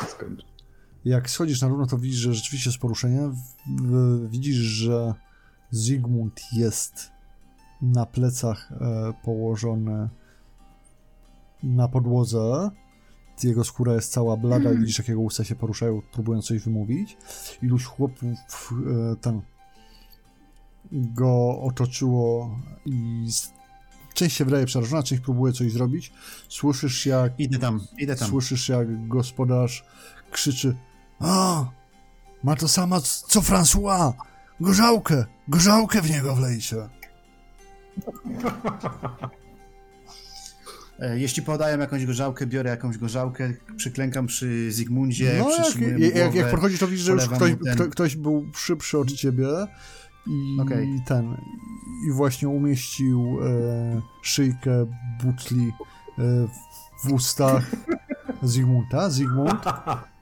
[SPEAKER 4] Skończę.
[SPEAKER 2] jak schodzisz na dół, no to widzisz, że rzeczywiście jest poruszenie. W, w, widzisz, że Zygmunt jest na plecach e, położone na podłodze. Jego skóra jest cała blada i widzisz, jak jego usta się poruszają, próbując coś wymówić. Iluś chłopów e, ten go otoczyło i część się wydaje przerażona, część próbuje coś zrobić. Słyszysz, jak
[SPEAKER 1] Idę tam, idę tam.
[SPEAKER 2] Słyszysz, jak gospodarz krzyczy: A! Ma to samo co François! Gorzałkę! Gorzałkę w niego wlejcie!
[SPEAKER 1] E, Jeśli podają jakąś gorzałkę, biorę jakąś gorzałkę, przyklękam przy Zygmundzie,
[SPEAKER 2] No, jak,
[SPEAKER 1] przytrzymuję mu
[SPEAKER 2] jak, jak, podchodzisz, to widzisz, że już ktoś,
[SPEAKER 1] ten-
[SPEAKER 2] kto, ktoś był szybszy od ciebie i
[SPEAKER 1] Okej.
[SPEAKER 2] ten. I właśnie umieścił e, szyjkę butli e, w ustach Zygmunta. Zygmunt,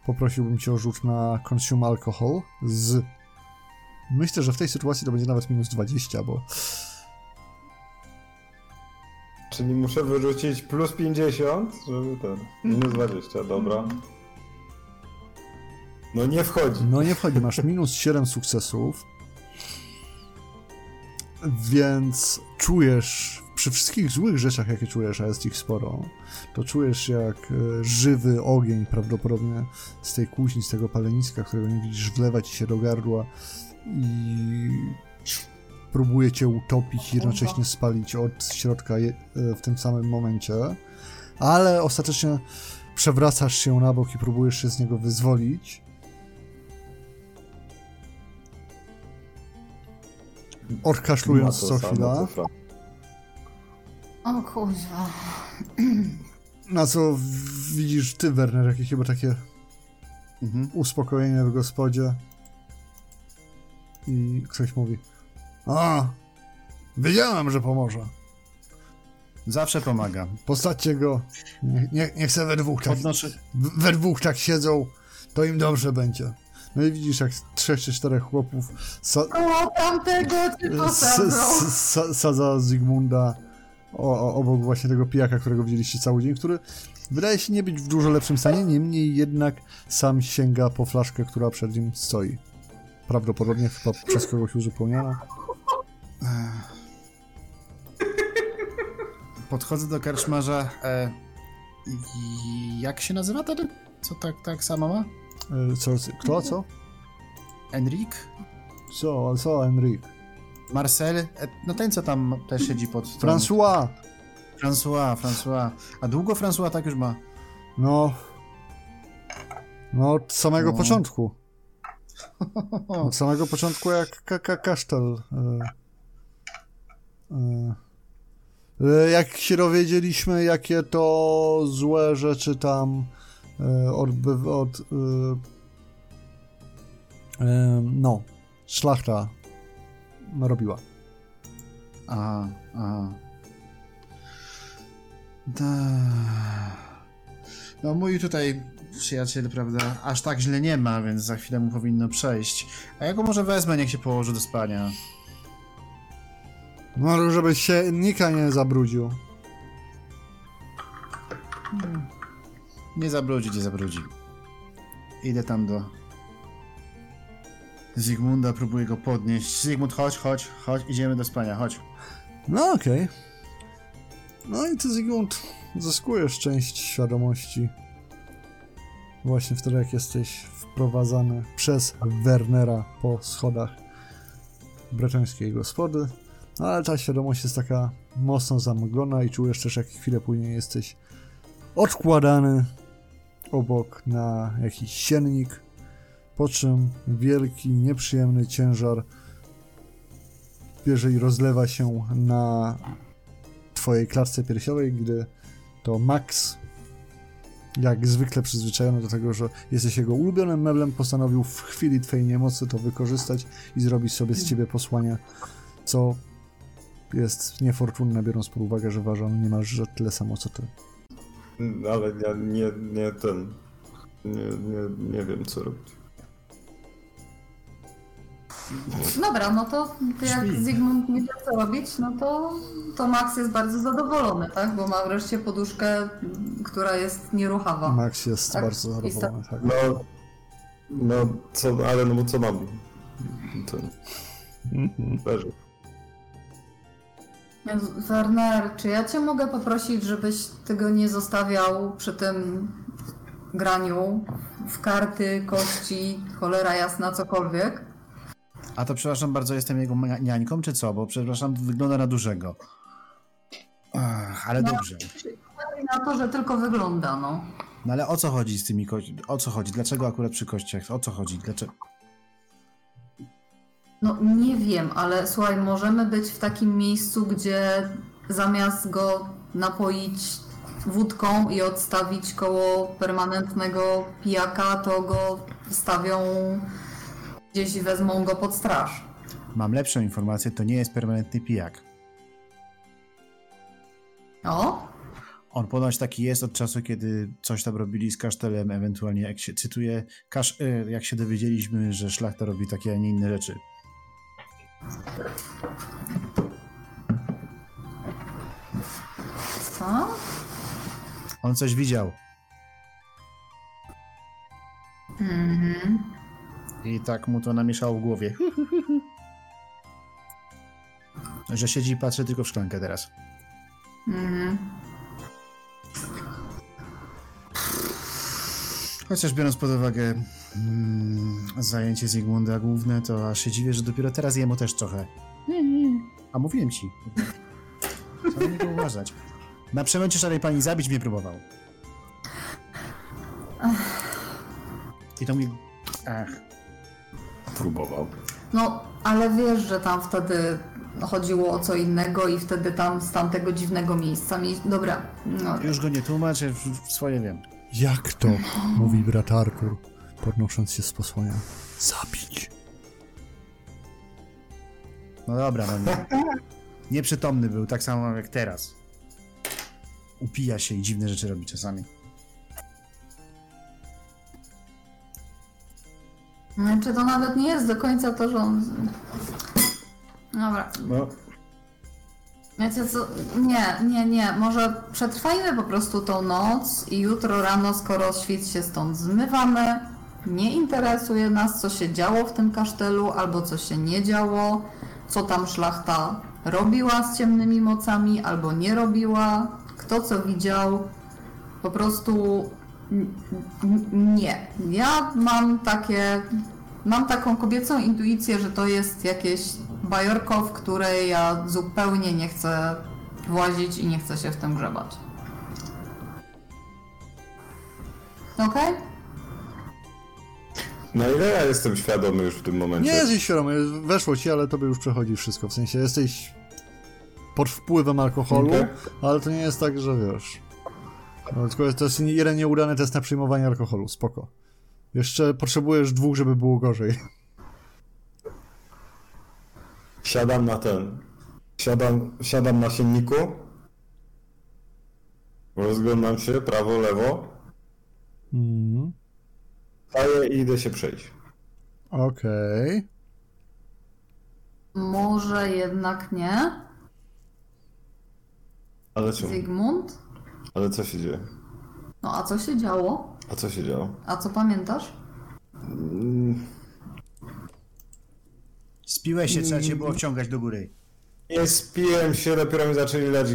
[SPEAKER 2] poprosiłbym cię o rzut na consume alcohol z. Myślę, że w tej sytuacji to będzie nawet minus 20, bo
[SPEAKER 4] Czyli muszę wyrzucić plus 50, żeby ten. Minus 20, dobra. No nie wchodzi.
[SPEAKER 2] No nie wchodzi, masz minus 7 sukcesów. Więc czujesz, przy wszystkich złych rzeczach, jakie czujesz, a jest ich sporo, to czujesz jak e, żywy ogień prawdopodobnie z tej kuźni, z tego paleniska, którego nie widzisz, wlewa ci się do gardła i próbuje cię utopić i jednocześnie spalić od środka je, e, w tym samym momencie. Ale ostatecznie przewracasz się na bok i próbujesz się z niego wyzwolić. Odkaszlując
[SPEAKER 4] Ma
[SPEAKER 2] co chwila.
[SPEAKER 3] O kuźwa.
[SPEAKER 2] Na co widzisz ty, Werner, jakie chyba takie
[SPEAKER 1] Mhm.
[SPEAKER 2] uspokojenie w gospodzie. I ktoś mówi: A, wiedziałem, że pomoże.
[SPEAKER 1] Zawsze pomaga.
[SPEAKER 2] Postacie go. Nie, nie, se we dwóch tak,
[SPEAKER 1] Podnoszę,
[SPEAKER 2] we dwóch tak siedzą, to im dobrze będzie. No i widzisz, jak trzech czy czterech chłopów sa,
[SPEAKER 3] Koło tamtego cię
[SPEAKER 2] s,
[SPEAKER 3] posadzą.
[SPEAKER 2] s, sa, sadza Zygmunda o, o, obok właśnie tego pijaka, którego widzieliście cały dzień, który wydaje się nie być w dużo lepszym stanie, niemniej jednak sam sięga po flaszkę, która przed nim stoi. Prawdopodobnie chyba przez kogoś uzupełniona.
[SPEAKER 1] Podchodzę do karczmarza. E, jak się nazywa ten? Co tak, tak samo ma?
[SPEAKER 2] E, Co, kto, co?
[SPEAKER 1] Enrique?
[SPEAKER 2] Co, co, Enrique?
[SPEAKER 1] Marcel? E, no ten, co tam też siedzi pod...
[SPEAKER 2] François!
[SPEAKER 1] François, François. A długo François tak już ma?
[SPEAKER 2] No... No, od samego
[SPEAKER 1] No.
[SPEAKER 2] początku. Od samego początku jak ka ka kasztel. E, jak się dowiedzieliśmy, jakie to złe rzeczy tam e, odbyw, od... E, e, no, szlachta robiła.
[SPEAKER 1] Aha, aha. Da. No mój tutaj przyjaciel, prawda, aż tak źle nie ma, więc za chwilę mu powinno przejść. A ja go może wezmę, niech się położy do spania.
[SPEAKER 2] No, żeby się Nika nie zabrudził.
[SPEAKER 1] Nie zabrudzi, nie zabrudzi. Idę tam do Zygmunda, próbuję go podnieść. Zygmunt, chodź, chodź, chodź, idziemy do spania, chodź.
[SPEAKER 2] No okej. No i ty Zygmunt zyskujesz część świadomości. Właśnie wtedy jak jesteś wprowadzany przez Wernera po schodach bretońskiej gospody. No ale ta świadomość jest taka mocno zamglona i czujesz też jak chwilę później jesteś odkładany obok na jakiś siennik, po czym wielki, nieprzyjemny ciężar bierze i rozlewa się na twojej klatce piersiowej, gdy to Max, jak zwykle przyzwyczajony do tego, że jesteś jego ulubionym meblem, postanowił w chwili twojej niemocy to wykorzystać i zrobić sobie z ciebie posłanie, co jest niefortunne, biorąc pod uwagę, że waży on niemalże tyle samo co ty.
[SPEAKER 4] Ale ja nie, nie ten. Nie, nie, nie wiem co robić.
[SPEAKER 3] Dobra, no to jak. Zygmunt nie wie co robić, no to, to Max jest bardzo zadowolony, tak? Bo ma wreszcie poduszkę, która jest nieruchawa.
[SPEAKER 2] Max jest
[SPEAKER 3] Tak,
[SPEAKER 2] bardzo zadowolony, tak.
[SPEAKER 4] No. No co, ale no bo co mam? Ten. Leży.
[SPEAKER 3] Werner, czy ja cię mogę poprosić, żebyś tego nie zostawiał przy tym graniu w karty, kości, cholera jasna, cokolwiek?
[SPEAKER 1] A to przepraszam bardzo, jestem jego niańką, czy co? Bo przepraszam, wygląda na dużego. Ach, ale
[SPEAKER 3] No.
[SPEAKER 1] dobrze.
[SPEAKER 3] Na to, że tylko wygląda, no.
[SPEAKER 1] No ale o co chodzi z tymi kościami? O co chodzi? Dlaczego akurat przy kościach? O co chodzi? Dlaczego?
[SPEAKER 3] No nie wiem, ale słuchaj, możemy być w takim miejscu, gdzie zamiast go napoić wódką i odstawić koło permanentnego pijaka, to go stawią gdzieś i wezmą go pod straż.
[SPEAKER 1] Mam lepszą informację, to nie jest permanentny pijak.
[SPEAKER 3] O?
[SPEAKER 1] On ponoć taki jest od czasu, kiedy coś tam robili z kasztelem, ewentualnie jak się cytuję, kasz, e, jak się dowiedzieliśmy, że szlachta robi takie, a nie inne rzeczy.
[SPEAKER 3] Co?
[SPEAKER 1] On coś widział
[SPEAKER 3] Mhm.
[SPEAKER 1] i tak mu to namieszało w głowie. Że siedzi i patrzy tylko w szklankę teraz.
[SPEAKER 3] Mhm.
[SPEAKER 1] Chociaż biorąc pod uwagę mm, zajęcie Zygmunda główne, to aż się dziwię, że dopiero teraz jemu też trochę. A mówiłem ci. Co na niego uważać? Na przemęcie szarej pani zabić mnie próbował. I to mi... Ach.
[SPEAKER 4] Próbował.
[SPEAKER 3] No, ale wiesz, że tam wtedy chodziło o co innego i wtedy tam z tamtego dziwnego miejsca mi... Dobra, no,
[SPEAKER 1] Już go nie tłumaczę, w- w swoje wiem.
[SPEAKER 2] Jak to? Mówi brat Arkur, podnosząc się z posłania. Zabić.
[SPEAKER 1] No dobra, no nie. Nieprzytomny był, tak samo jak teraz. Upija się i dziwne rzeczy robi czasami.
[SPEAKER 3] Znaczy to nawet nie jest do końca to, że on... Dobra,
[SPEAKER 4] No,
[SPEAKER 3] wiecie co, nie, nie, nie, może przetrwajmy po prostu tą noc i jutro rano, skoro świt się stąd zmywamy, nie interesuje nas, co się działo w tym kasztelu, albo co się nie działo, co tam szlachta robiła z ciemnymi mocami, albo nie robiła, kto co widział, po prostu nie. Ja mam takie, mam taką kobiecą intuicję, że to jest jakieś bajorko, w które ja zupełnie nie chcę włazić i nie chcę się w tym grzebać. Okej?
[SPEAKER 4] Na ile ja jestem świadomy już w tym momencie?
[SPEAKER 2] Nie jesteś świadomy, weszło ci, ale tobie już przechodzi wszystko. W sensie jesteś pod wpływem alkoholu,
[SPEAKER 4] Okej.
[SPEAKER 2] ale to nie jest tak, że wiesz. No, tylko to jest jeden nieudany test na przyjmowanie alkoholu, spoko. Jeszcze potrzebujesz dwóch, żeby było gorzej.
[SPEAKER 4] Siadam na ten. Siadam, siadam na silniku. Rozglądam się prawo, lewo.
[SPEAKER 2] Mhm.
[SPEAKER 4] Staję i idę się przejść.
[SPEAKER 2] Okej.
[SPEAKER 3] Może jednak nie.
[SPEAKER 4] Ale co?
[SPEAKER 3] Zygmunt?
[SPEAKER 4] Ale co się dzieje?
[SPEAKER 3] No a co się działo?
[SPEAKER 4] A co się działo?
[SPEAKER 3] A co pamiętasz?
[SPEAKER 4] Mm,
[SPEAKER 1] Spiłeś się, trzeba cię było wciągać do góry.
[SPEAKER 4] Nie spiłem się, dopiero mi zaczęli lać.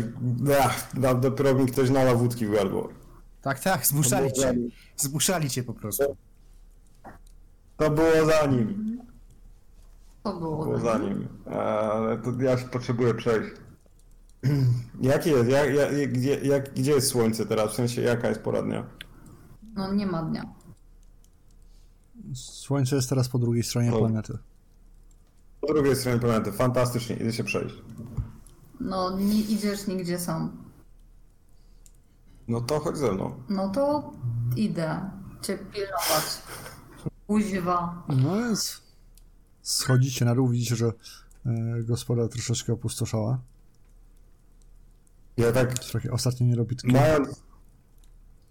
[SPEAKER 4] Ach, da- dopiero mi ktoś nalał wódki w gardło.
[SPEAKER 1] Tak, tak, zmuszali cię. Zmuszali cię po prostu.
[SPEAKER 4] To było za nim.
[SPEAKER 3] To było.
[SPEAKER 4] Było za nim. Ale to ja się potrzebuję przejść. Jaki jest? Jak, jak, gdzie, jak, gdzie jest słońce teraz? W sensie jaka jest pora dnia?
[SPEAKER 3] No nie ma dnia.
[SPEAKER 2] Słońce jest teraz po drugiej stronie planety.
[SPEAKER 4] Po drugiej stronie planety. Fantastycznie, idę się przejść.
[SPEAKER 3] No nie idziesz nigdzie sam.
[SPEAKER 4] No to chodź ze mną.
[SPEAKER 3] No to idę cię pilnować. Kuźwa.
[SPEAKER 2] No więc schodzicie na dół, widzicie, że e, gospoda troszeczkę opustoszała.
[SPEAKER 4] Ja tak
[SPEAKER 2] To takie ostatnie nierobitki.
[SPEAKER 4] mając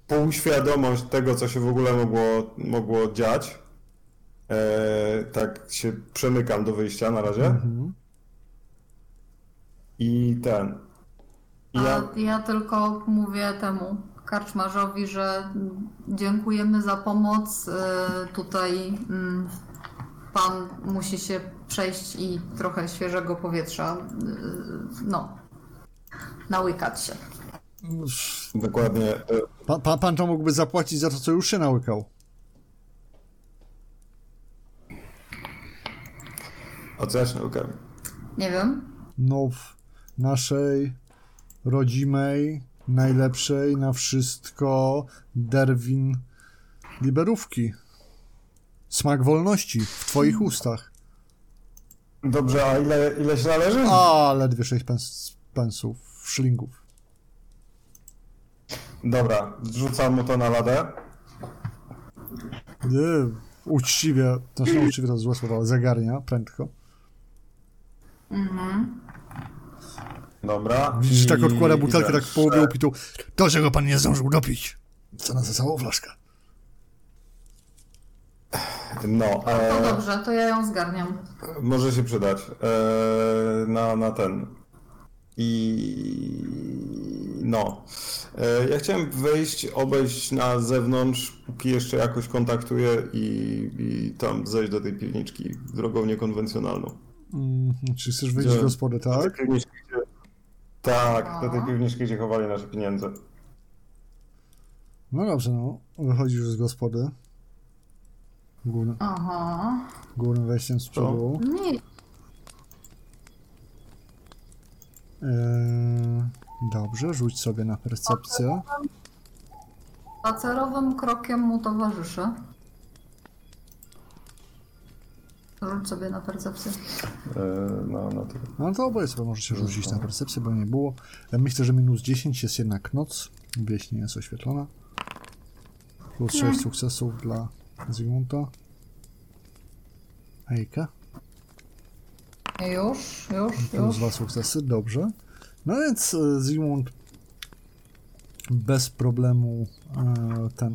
[SPEAKER 4] półświadomość tego, co się w ogóle mogło, mogło dziać, e, tak się przemykam do wyjścia na razie
[SPEAKER 2] Mhm.
[SPEAKER 4] i ten. Ja,
[SPEAKER 3] ja tylko mówię temu karczmarzowi, że dziękujemy za pomoc. y, Tutaj mm, pan musi się przejść i trochę świeżego powietrza. y, No, nałykać się.
[SPEAKER 4] Dokładnie. e,
[SPEAKER 2] Pan, pan, pan to mógłby zapłacić za to, co już się nałykał.
[SPEAKER 4] A co ja się nauczyłem?
[SPEAKER 3] Nie wiem.
[SPEAKER 2] No, w naszej rodzimej, najlepszej na wszystko Derwin liberówki. Smak wolności w twoich ustach.
[SPEAKER 4] Dobrze, a ile, ile się należy?
[SPEAKER 2] A, ledwie 6 pens, pensów, szlingów.
[SPEAKER 4] Dobra, zrzucam mu to na ladę.
[SPEAKER 2] Nie, uczciwie, znaczy nie uczciwie to złe słowo, ale zagarnia prędko.
[SPEAKER 4] Dobra.
[SPEAKER 2] Widzisz, tak odkłada butelkę tak w połowie upitu. To, czego pan nie zdążył dopić. Co na za całą flaszkę.
[SPEAKER 4] No,
[SPEAKER 3] No
[SPEAKER 4] e,
[SPEAKER 3] dobrze, to ja ją zgarniam.
[SPEAKER 4] może się przydać. E, na, na ten. I no. E, ja chciałem wejść, obejść na zewnątrz, póki jeszcze jakoś kontaktuję i, i tam zejść do tej piwniczki drogą niekonwencjonalną.
[SPEAKER 2] Mm, czy chcesz wyjść
[SPEAKER 4] Gdzie?
[SPEAKER 2] gospody,
[SPEAKER 4] Do tej
[SPEAKER 2] tak?
[SPEAKER 4] piwniczki. Tak, do tej
[SPEAKER 3] A.
[SPEAKER 4] piwniczki, gdzie chowali nasze pieniądze.
[SPEAKER 2] No dobrze, no. Wychodzisz z gospody. Głównym,
[SPEAKER 3] Aha.
[SPEAKER 2] głównym wejściem z przodu.
[SPEAKER 3] Nie.
[SPEAKER 2] Eee, dobrze, rzuć sobie na percepcję.
[SPEAKER 3] Spacerowym krokiem mu towarzyszę. Rzuć sobie na percepcję.
[SPEAKER 4] E, no, no to...
[SPEAKER 2] No to oboje sobie możecie rzucić na percepcję, bo nie było. Ja myślę, że minus 10 jest jednak noc. Wieś nie jest oświetlona. Plus 6 sukcesów dla Zygmunta. Ejka.
[SPEAKER 3] Już, już,
[SPEAKER 2] Plus
[SPEAKER 3] już.
[SPEAKER 2] dwa sukcesy, dobrze. No więc e, Zygmunt bez problemu e, ten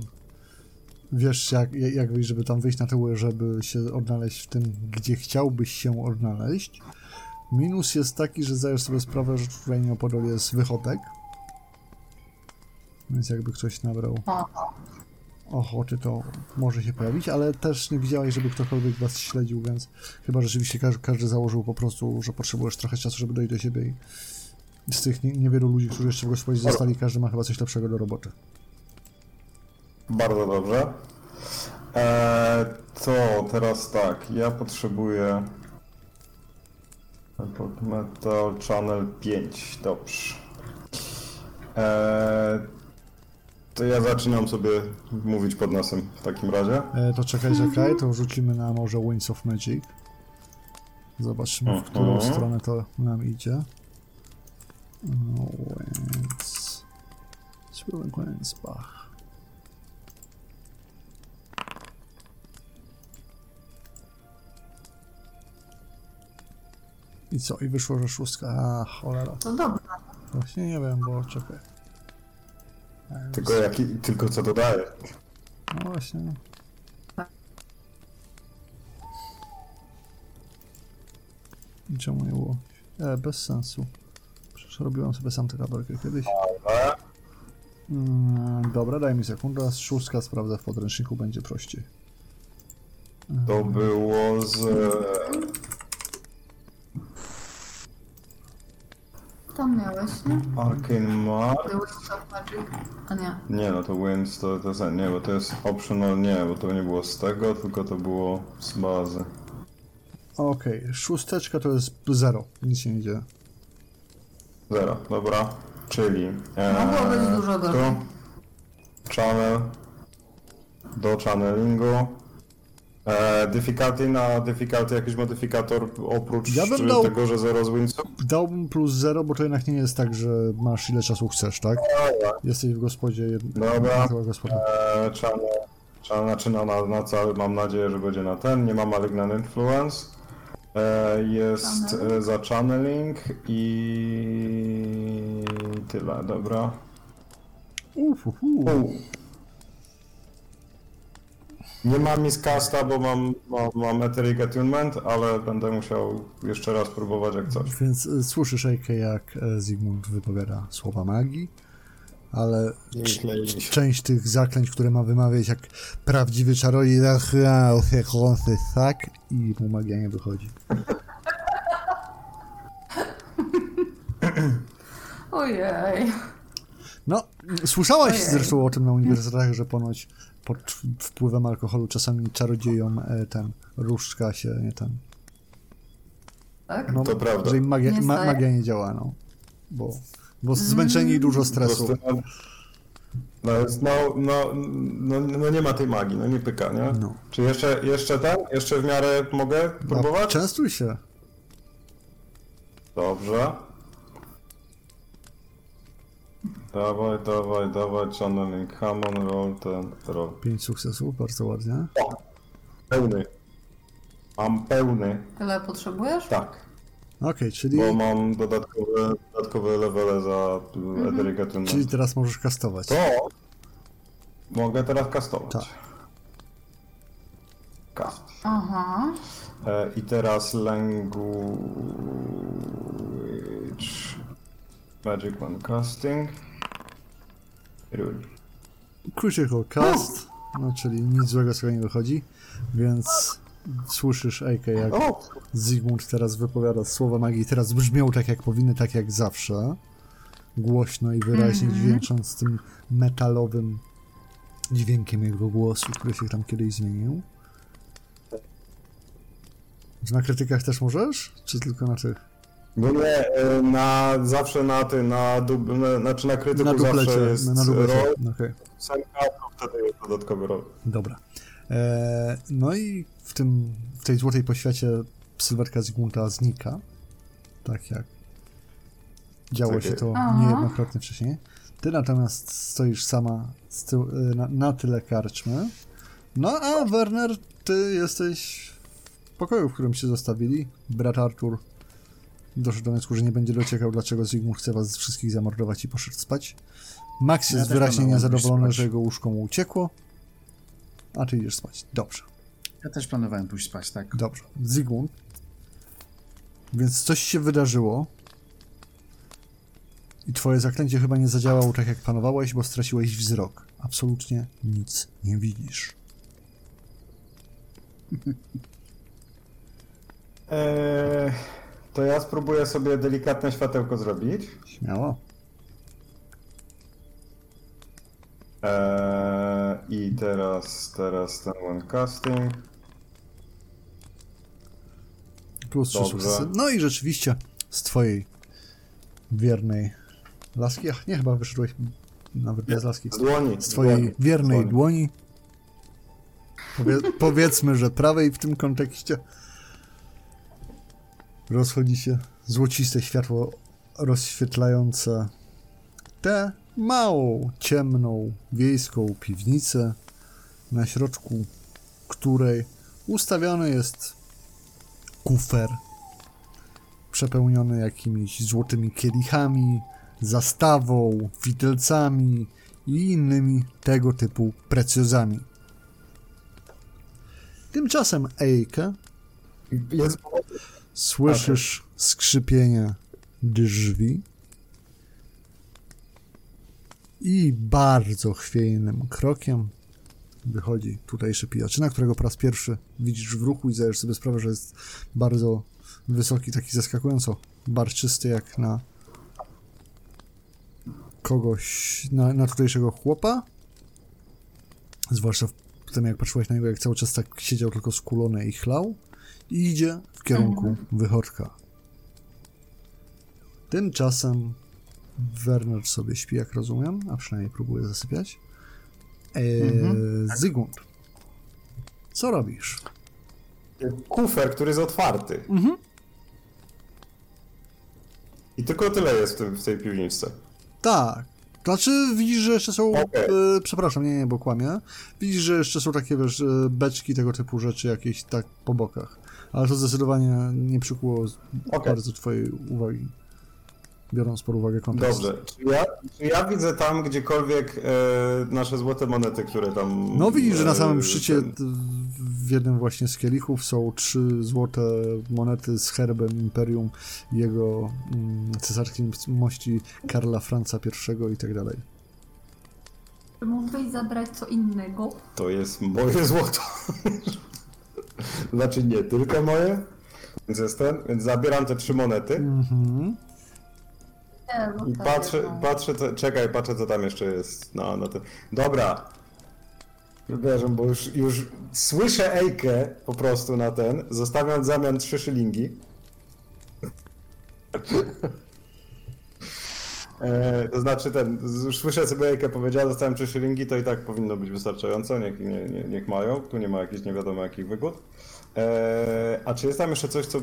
[SPEAKER 2] wiesz jak, jak wyjść, żeby tam wyjść na tyły, żeby się odnaleźć w tym, gdzie chciałbyś się odnaleźć. Minus jest taki, że zdajesz sobie sprawę, że tutaj nieopodal jest wychodek. Więc jakby ktoś nabrał ochoty, to może się pojawić, ale też nie widziałeś, żeby ktokolwiek was śledził, więc chyba rzeczywiście każdy, każdy założył po prostu, że potrzebujesz trochę czasu, żeby dojść do siebie i z tych nie, niewielu ludzi, którzy jeszcze w gospodzie zostali, każdy ma chyba coś lepszego do roboty.
[SPEAKER 4] Bardzo dobrze. E, to teraz tak, ja potrzebuję Metal Channel 5, dobrze. E, to ja zaczynam sobie mówić pod nosem w takim razie.
[SPEAKER 2] E, to czekaj, czekaj, to rzucimy na może Winds of Magic. Zobaczymy, w którą
[SPEAKER 4] Mhm.
[SPEAKER 2] stronę to nam idzie. No, Winds... Swirling Winds, Bach. I co? I wyszło, że szóstka. A, cholera.
[SPEAKER 3] To dobrze.
[SPEAKER 2] Właśnie nie wiem, bo czekaj.
[SPEAKER 4] Tylko, jaki, tylko co dodaję.
[SPEAKER 2] No właśnie. I czemu nie było? E, bez sensu. Przecież robiłem sobie sam tę tabelkę kiedyś. Mm, dobra, daj mi sekundę. Szóstka sprawdzę w podręczniku, będzie prościej.
[SPEAKER 4] to było z...
[SPEAKER 3] Tam miałeś, nie?
[SPEAKER 4] Arcane Mark.
[SPEAKER 3] The Wings of Magic. A nie.
[SPEAKER 4] Nie, no to Winds to, to jest... Nie, bo to jest optional, nie, bo to nie było z tego, tylko to było z bazy.
[SPEAKER 2] Okej, szósteczka to jest zero. Nic się nie dzieje.
[SPEAKER 4] Zero, dobra. Czyli... E,
[SPEAKER 3] Mogło być dużo gorzej.
[SPEAKER 4] tu, Channel. Do channelingu. E, difficulty na difficulty jakiś modyfikator oprócz
[SPEAKER 2] Ja bym dał-
[SPEAKER 4] tego, że zero z Windsu?
[SPEAKER 2] Dałbym plus zero, bo to jednak nie jest tak, że masz ile czasu chcesz, tak? Jesteś w gospodzie. Jed...
[SPEAKER 4] Dobra. E, channel, channel, znaczy na, na, na cały, mam nadzieję, że będzie na ten. Nie ma Malignant Influence. E, jest e, za channeling i tyle, dobra.
[SPEAKER 2] Uf, uf, uf.
[SPEAKER 4] Nie mam miscasta, bo mam, mam, mam Etheric Attunement, ale będę musiał jeszcze raz próbować jak coś.
[SPEAKER 2] Więc y, słyszysz Ejkę, jak e, Zygmunt wypowiada słowa magii, ale c- część tych zaklęć, które ma wymawiać jak prawdziwy czarodziej, tak, i mu magia nie wychodzi.
[SPEAKER 3] Ojej.
[SPEAKER 2] No, słyszałaś
[SPEAKER 3] Ojej.
[SPEAKER 2] zresztą o tym na uniwersytetach, że ponoć pod wpływem alkoholu czasami czarodziejom e, ten różdżka się nie ten.
[SPEAKER 3] Tak?
[SPEAKER 2] No,
[SPEAKER 4] To prawda.
[SPEAKER 2] Że im magia,
[SPEAKER 3] Nie
[SPEAKER 2] ma, magia nie działa, no. Bo, bo zmęczeni i dużo stresu.
[SPEAKER 4] no, no, jest- no, no, no, no nie ma tej magii, no nie pyka, nie?
[SPEAKER 2] No.
[SPEAKER 4] Czy jeszcze, jeszcze ten? Jeszcze w miarę mogę
[SPEAKER 2] No,
[SPEAKER 4] próbować?
[SPEAKER 2] częstuj się.
[SPEAKER 4] Dobrze. Dawaj, dawaj, dawaj, channeling, Hammon, roll ten, roll.
[SPEAKER 2] Pięć sukcesów, bardzo ładnie.
[SPEAKER 4] Pełny. Mam pełny,
[SPEAKER 3] Tyle potrzebujesz?
[SPEAKER 4] tak.
[SPEAKER 2] Okej, czyli,
[SPEAKER 4] Bo mam dodatkowe, dodatkowe levele za Attunement.
[SPEAKER 2] czyli teraz możesz kastować.
[SPEAKER 4] To mogę teraz kastować.
[SPEAKER 2] Tak.
[SPEAKER 4] Cast.
[SPEAKER 3] Aha.
[SPEAKER 4] E, I teraz language. Magic one casting. Rule.
[SPEAKER 2] Critical cast, no czyli nic złego z tego nie wychodzi, więc słyszysz Ejkę jak! Zygmunt teraz wypowiada słowa magii, teraz brzmią tak jak powinny, tak jak zawsze. Głośno i wyraźnie dźwięcząc tym metalowym dźwiękiem jego głosu, który się tam kiedyś zmienił. Czy na krytykach też możesz? Czy tylko na tych?
[SPEAKER 4] No nie, e, na, zawsze na tym, na, dub, na, znaczy na krytyku
[SPEAKER 2] Na duplecie,
[SPEAKER 4] zawsze jest
[SPEAKER 2] na, duplecie.
[SPEAKER 4] sam to wtedy jest dodatkowy roll.
[SPEAKER 2] Dobra. E, no i w, tym, w tej złotej poświacie sylwetka Zygmunta znika. Tak jak działo
[SPEAKER 4] Tak
[SPEAKER 2] się
[SPEAKER 4] jest.
[SPEAKER 2] to niejednokrotnie wcześniej. Ty natomiast stoisz sama z tyłu, e, na, na tyle karczmy. No a Werner, ty jesteś w pokoju, w którym się zostawili. Brat Artur doszedł do wniosku, że nie będzie dociekał, dlaczego Zygmunt chce was wszystkich zamordować i poszedł spać. Max
[SPEAKER 1] Ja
[SPEAKER 2] jest
[SPEAKER 1] też
[SPEAKER 2] wyraźnie niezadowolony, że jego łóżko mu uciekło. A ty idziesz spać. Dobrze,
[SPEAKER 1] Ja też planowałem pójść spać, tak.
[SPEAKER 2] dobrze. Zygmunt. Więc coś się wydarzyło. I twoje zaklęcie chyba nie zadziałało tak, jak planowałeś, bo straciłeś wzrok. Absolutnie nic nie widzisz.
[SPEAKER 4] Eee, to ja spróbuję sobie delikatne światełko zrobić.
[SPEAKER 2] Śmiało.
[SPEAKER 4] Eee, I teraz, teraz ten one casting.
[SPEAKER 2] Plus trzy
[SPEAKER 4] Dobrze.
[SPEAKER 2] sukcesy. No i rzeczywiście z twojej wiernej laski. Ach, nie, chyba wyszedłeś nawet bez laski.
[SPEAKER 4] Z dłoni.
[SPEAKER 2] Z twojej
[SPEAKER 4] dłoni,
[SPEAKER 2] wiernej
[SPEAKER 4] dłoni.
[SPEAKER 2] dłoni. Powie, powiedzmy, że prawej w tym kontekście. Rozchodzi się złociste światło rozświetlające tę małą, ciemną, wiejską piwnicę, na środku której ustawiony jest kufer przepełniony jakimiś złotymi kielichami, zastawą, widelcami i innymi tego typu precjozami. Tymczasem Ejke
[SPEAKER 4] Jest
[SPEAKER 2] słyszysz skrzypienie drzwi i bardzo chwiejnym krokiem wychodzi tutejszy pijaczyna, którego po raz pierwszy widzisz w ruchu i zdajesz sobie sprawę, że jest bardzo wysoki, taki zaskakująco barczysty jak na kogoś, na, na tutejszego chłopa. Zwłaszcza w tym, jak patrzyłeś na niego, jak cały czas tak siedział tylko skulony i chlał. I idzie w kierunku wychodka. Tymczasem Werner sobie śpi, jak rozumiem, a przynajmniej próbuje zasypiać. Eee, Zygmunt, co robisz?
[SPEAKER 4] kufer, który jest otwarty.
[SPEAKER 2] Mhm.
[SPEAKER 4] I tylko tyle jest w, tym, w tej piwniczce.
[SPEAKER 2] Tak. Znaczy, widzisz, że jeszcze są.
[SPEAKER 4] Okej.
[SPEAKER 2] E, przepraszam, nie, nie, bo kłamię. Widzisz, że jeszcze są takie, wiesz, e, beczki, tego typu rzeczy jakieś tak po bokach. Ale to zdecydowanie nie przykuło
[SPEAKER 4] Okej.
[SPEAKER 2] bardzo twojej uwagi. Biorąc pod uwagę kontekst.
[SPEAKER 4] Dobrze. Czy ja, czy ja widzę tam gdziekolwiek e, nasze złote monety, które tam.
[SPEAKER 2] No widzisz, że na
[SPEAKER 4] e,
[SPEAKER 2] samym szczycie
[SPEAKER 4] ten-
[SPEAKER 2] w jednym właśnie z kielichów są trzy złote monety z herbem Imperium jego mm, cesarskiej mości Karla Franca I i tak dalej.
[SPEAKER 3] Czy mógłbyś zabrać co innego?
[SPEAKER 4] To jest moje złoto. znaczy nie tylko moje. Więc jest ten. Więc zabieram te trzy monety.
[SPEAKER 2] Mhm.
[SPEAKER 3] Nie, no
[SPEAKER 4] I
[SPEAKER 3] tak,
[SPEAKER 4] patrzę,
[SPEAKER 3] no.
[SPEAKER 4] patrzę, co, czekaj, patrzę co tam jeszcze jest. No, no to. Dobra. Wybierzę, bo już, już słyszę Ejkę po prostu na ten. Zostawiam w zamian trzy szylingi. E, to znaczy ten, już słyszę sobie Ejkę powiedziała, dostałem trzy szylingi, to i tak powinno być wystarczająco, niech, nie, nie, niech mają, tu nie ma jakichś nie wiadomo jakich wygód. E, a czy jest tam jeszcze coś, co y,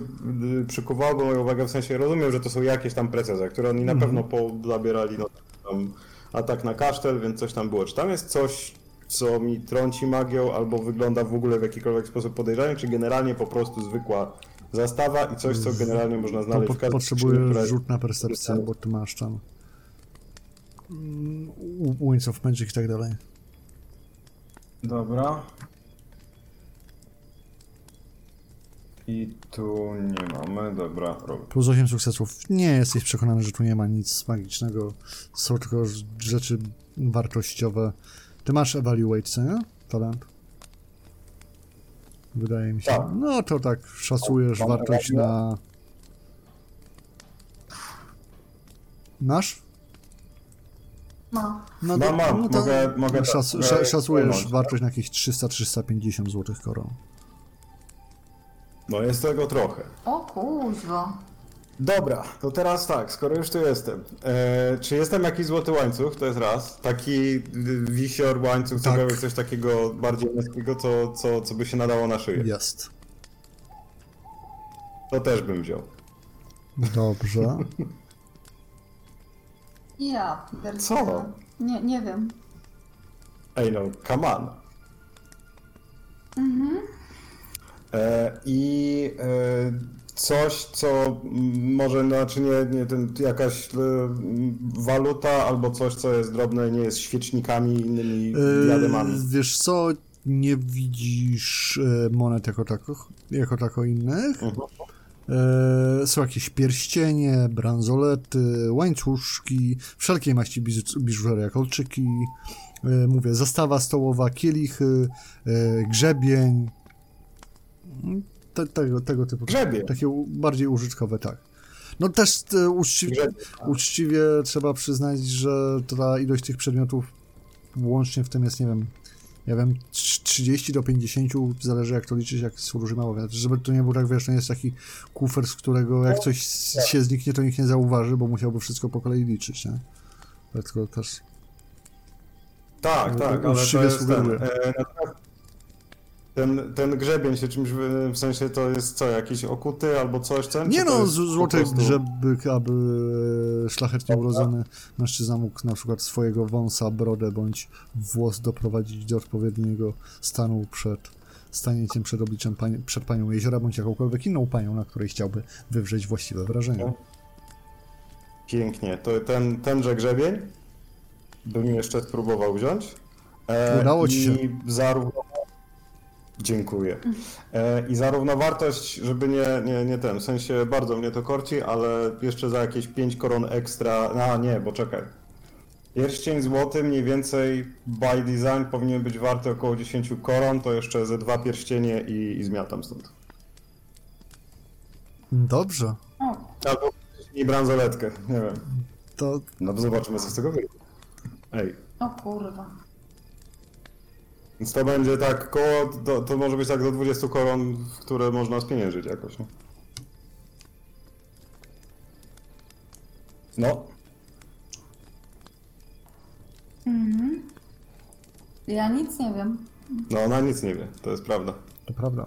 [SPEAKER 4] przykuwałoby moją uwagę, w sensie rozumiem, że to są jakieś tam precyzje, które oni na pewno pozabierali, no tam atak na kasztel, więc coś tam było. Czy tam jest coś, co mi trąci magią, albo wygląda w ogóle w jakikolwiek sposób podejrzanie, czy generalnie po prostu zwykła zastawa i coś, co generalnie można
[SPEAKER 2] To
[SPEAKER 4] znaleźć
[SPEAKER 2] po,
[SPEAKER 4] w
[SPEAKER 2] potrzebujesz
[SPEAKER 4] jest-
[SPEAKER 2] rzut na percepcję, bo ty masz tam mm, Winds of Magic i tak dalej.
[SPEAKER 4] Dobra. I tu nie mamy, dobra, robię.
[SPEAKER 2] Plus 8 sukcesów. Nie jesteś przekonany, że tu nie ma nic magicznego. Są tylko rzeczy wartościowe. Ty masz evaluate, co nie? Talent. Wydaje mi się.
[SPEAKER 4] Tak.
[SPEAKER 2] No to tak szacujesz wartość na... Masz?
[SPEAKER 3] No.
[SPEAKER 2] No,
[SPEAKER 4] Mam, mam. Mogę- mogę tak,
[SPEAKER 2] szac, sza, szacujesz wartość na jakieś 300-350 złotych koron.
[SPEAKER 4] No jest tego trochę.
[SPEAKER 3] O kuźwa.
[SPEAKER 4] Dobra, to teraz tak, skoro już tu jestem. E, czy jestem jakiś złoty łańcuch? To jest raz. Taki wisior, łańcuch,
[SPEAKER 2] Tak.
[SPEAKER 4] coś takiego bardziej męskiego, co, co, co by się nadało na szyję.
[SPEAKER 2] Jest.
[SPEAKER 4] To też bym wziął.
[SPEAKER 2] Dobrze.
[SPEAKER 5] Ja, pierdzielę.
[SPEAKER 4] Co?
[SPEAKER 5] Nie, nie wiem.
[SPEAKER 4] Ej no, come on. E, I e, coś, co może, znaczy nie, nie ten, jakaś e, waluta albo coś, co jest drobne, nie jest świecznikami i innymi diademami.
[SPEAKER 2] Yy, wiesz co, nie widzisz e, monet jako tako, jako tako innych.
[SPEAKER 4] Mhm.
[SPEAKER 2] E, są jakieś pierścienie, bransolety, łańcuszki, wszelkiej maści biżu- biżuteria, kolczyki. E, mówię, zastawa stołowa, kielichy, e, grzebień. Te, tego, tego typu.
[SPEAKER 4] Grzebień?
[SPEAKER 2] Takie bardziej użytkowe, tak. No też uczciwie,
[SPEAKER 4] Grzebień,
[SPEAKER 2] uczciwie trzeba przyznać, że ta ilość tych przedmiotów łącznie w tym jest, nie wiem, ja wiem, trz- 30 do 50, zależy jak to liczyć, jak małe. Znaczy, Żeby to nie był tak, wiesz, nie jest taki kufer, z którego jak coś się zniknie, to nikt nie zauważy, bo musiałby wszystko po kolei liczyć, nie? Dlatego też...
[SPEAKER 4] Tak, tak, ale to jest ten, e, natomiast ten, ten grzebień się czymś, w sensie to jest co, jakiś okuty albo coś, ten?
[SPEAKER 2] Nie no, złoty
[SPEAKER 4] prostu-
[SPEAKER 2] grzebyk, aby szlachetnie urodzony mężczyzna mógł na przykład swojego wąsa, brodę bądź włos doprowadzić do odpowiedniego stanu przed stanięciem przed obliczem pań, przed panią jeziora, bądź jakąkolwiek inną panią, na której chciałby wywrzeć właściwe wrażenie.
[SPEAKER 4] Pięknie, to ten, tenże grzebień bym jeszcze spróbował wziąć. E,
[SPEAKER 2] Udało ci
[SPEAKER 4] i
[SPEAKER 2] się.
[SPEAKER 4] Zarówno... Dziękuję. E, I zarówno wartość, żeby nie, nie, nie ten, w sensie bardzo mnie to korci, ale jeszcze za jakieś 5 koron ekstra, a nie, bo czekaj. Pierścień złoty mniej więcej by design powinien być warty około 10 koron, to jeszcze ze dwa pierścienie i, i zmiatam stąd.
[SPEAKER 2] Dobrze,
[SPEAKER 4] Albo i bransoletkę, nie wiem.
[SPEAKER 2] to
[SPEAKER 4] No zobaczymy co z tego wyjdzie. Ej,
[SPEAKER 5] o kurwa.
[SPEAKER 4] Więc to będzie tak koło, to, to może być tak do 20 koron, które można spieniężyć jakoś, nie? No,
[SPEAKER 5] Ja nic nie wiem.
[SPEAKER 4] no ona nic nie wie, to jest prawda.
[SPEAKER 2] To prawda.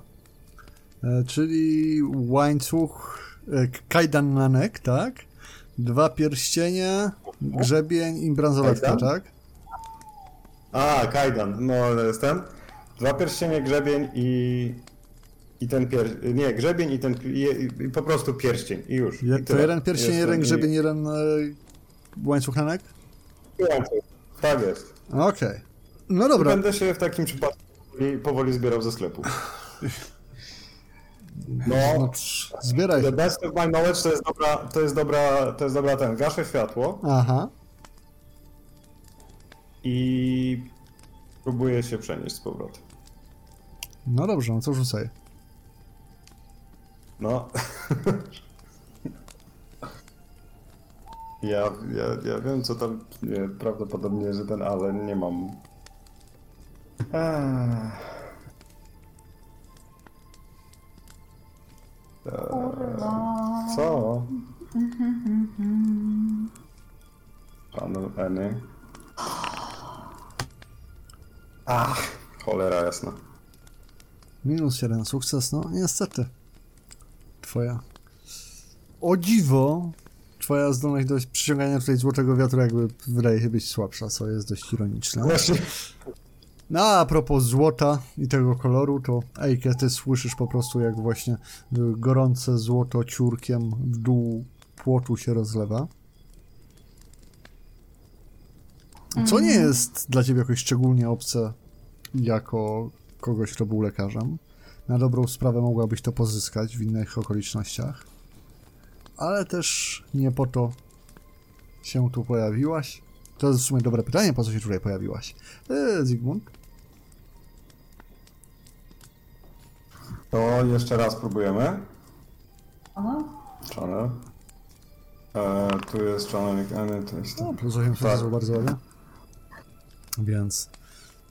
[SPEAKER 2] E, czyli łańcuch, e, kajdan na nek, tak? Dwa pierścienie, grzebień i bransoletka, tak?
[SPEAKER 4] A, kajdan, no jest ten. Dwa pierścienie, grzebień i... I ten pier... Nie, grzebień i ten... I, po prostu pierścień i już. I
[SPEAKER 2] to
[SPEAKER 4] tyle.
[SPEAKER 2] jeden pierścień,
[SPEAKER 4] Jest
[SPEAKER 2] jeden
[SPEAKER 4] ten-
[SPEAKER 2] grzebień, jeden e, łańcuch na nek?
[SPEAKER 4] i- Tak jest.
[SPEAKER 2] Okej. No dobra.
[SPEAKER 4] Będę się w takim przypadku powoli, powoli zbierał ze sklepu.
[SPEAKER 2] No,
[SPEAKER 4] No,
[SPEAKER 2] zbieraj.
[SPEAKER 4] The best of my knowledge to jest dobra, to jest dobra, to jest dobra ten, gaszę światło
[SPEAKER 2] Aha.
[SPEAKER 4] I próbuję się przenieść z powrotem.
[SPEAKER 2] No dobrze, no co rzucaj.
[SPEAKER 4] No. Ja, ja, ja wiem, co tam. Nie, prawdopodobnie, że ten, ale nie mam. Eee. Co? Panu Eny. Ach, cholera jasna.
[SPEAKER 2] Minus jeden sukces, no niestety. Twoja. O dziwo! Twoja zdolność do przyciągania tutaj złotego wiatru jakby wydaje się być słabsza, co jest dość ironiczne.
[SPEAKER 4] Właśnie.
[SPEAKER 2] No a propos złota i tego koloru, to Ejke, ty słyszysz po prostu jak właśnie gorące złoto ciurkiem w dół płotu się rozlewa. Co nie jest dla ciebie jakoś szczególnie obce jako kogoś, kto był lekarzem. Na dobrą sprawę mogłabyś to pozyskać w innych okolicznościach. Ale też nie po to się tu pojawiłaś. To jest w sumie dobre pytanie, po co się tutaj pojawiłaś? Eee, Zygmunt?
[SPEAKER 4] To jeszcze raz próbujemy.
[SPEAKER 5] Aha.
[SPEAKER 4] Channel. Eee, tu jest channeling Eny, to jest...
[SPEAKER 2] No, plus 8
[SPEAKER 4] Tak.
[SPEAKER 2] bardzo ładnie. Więc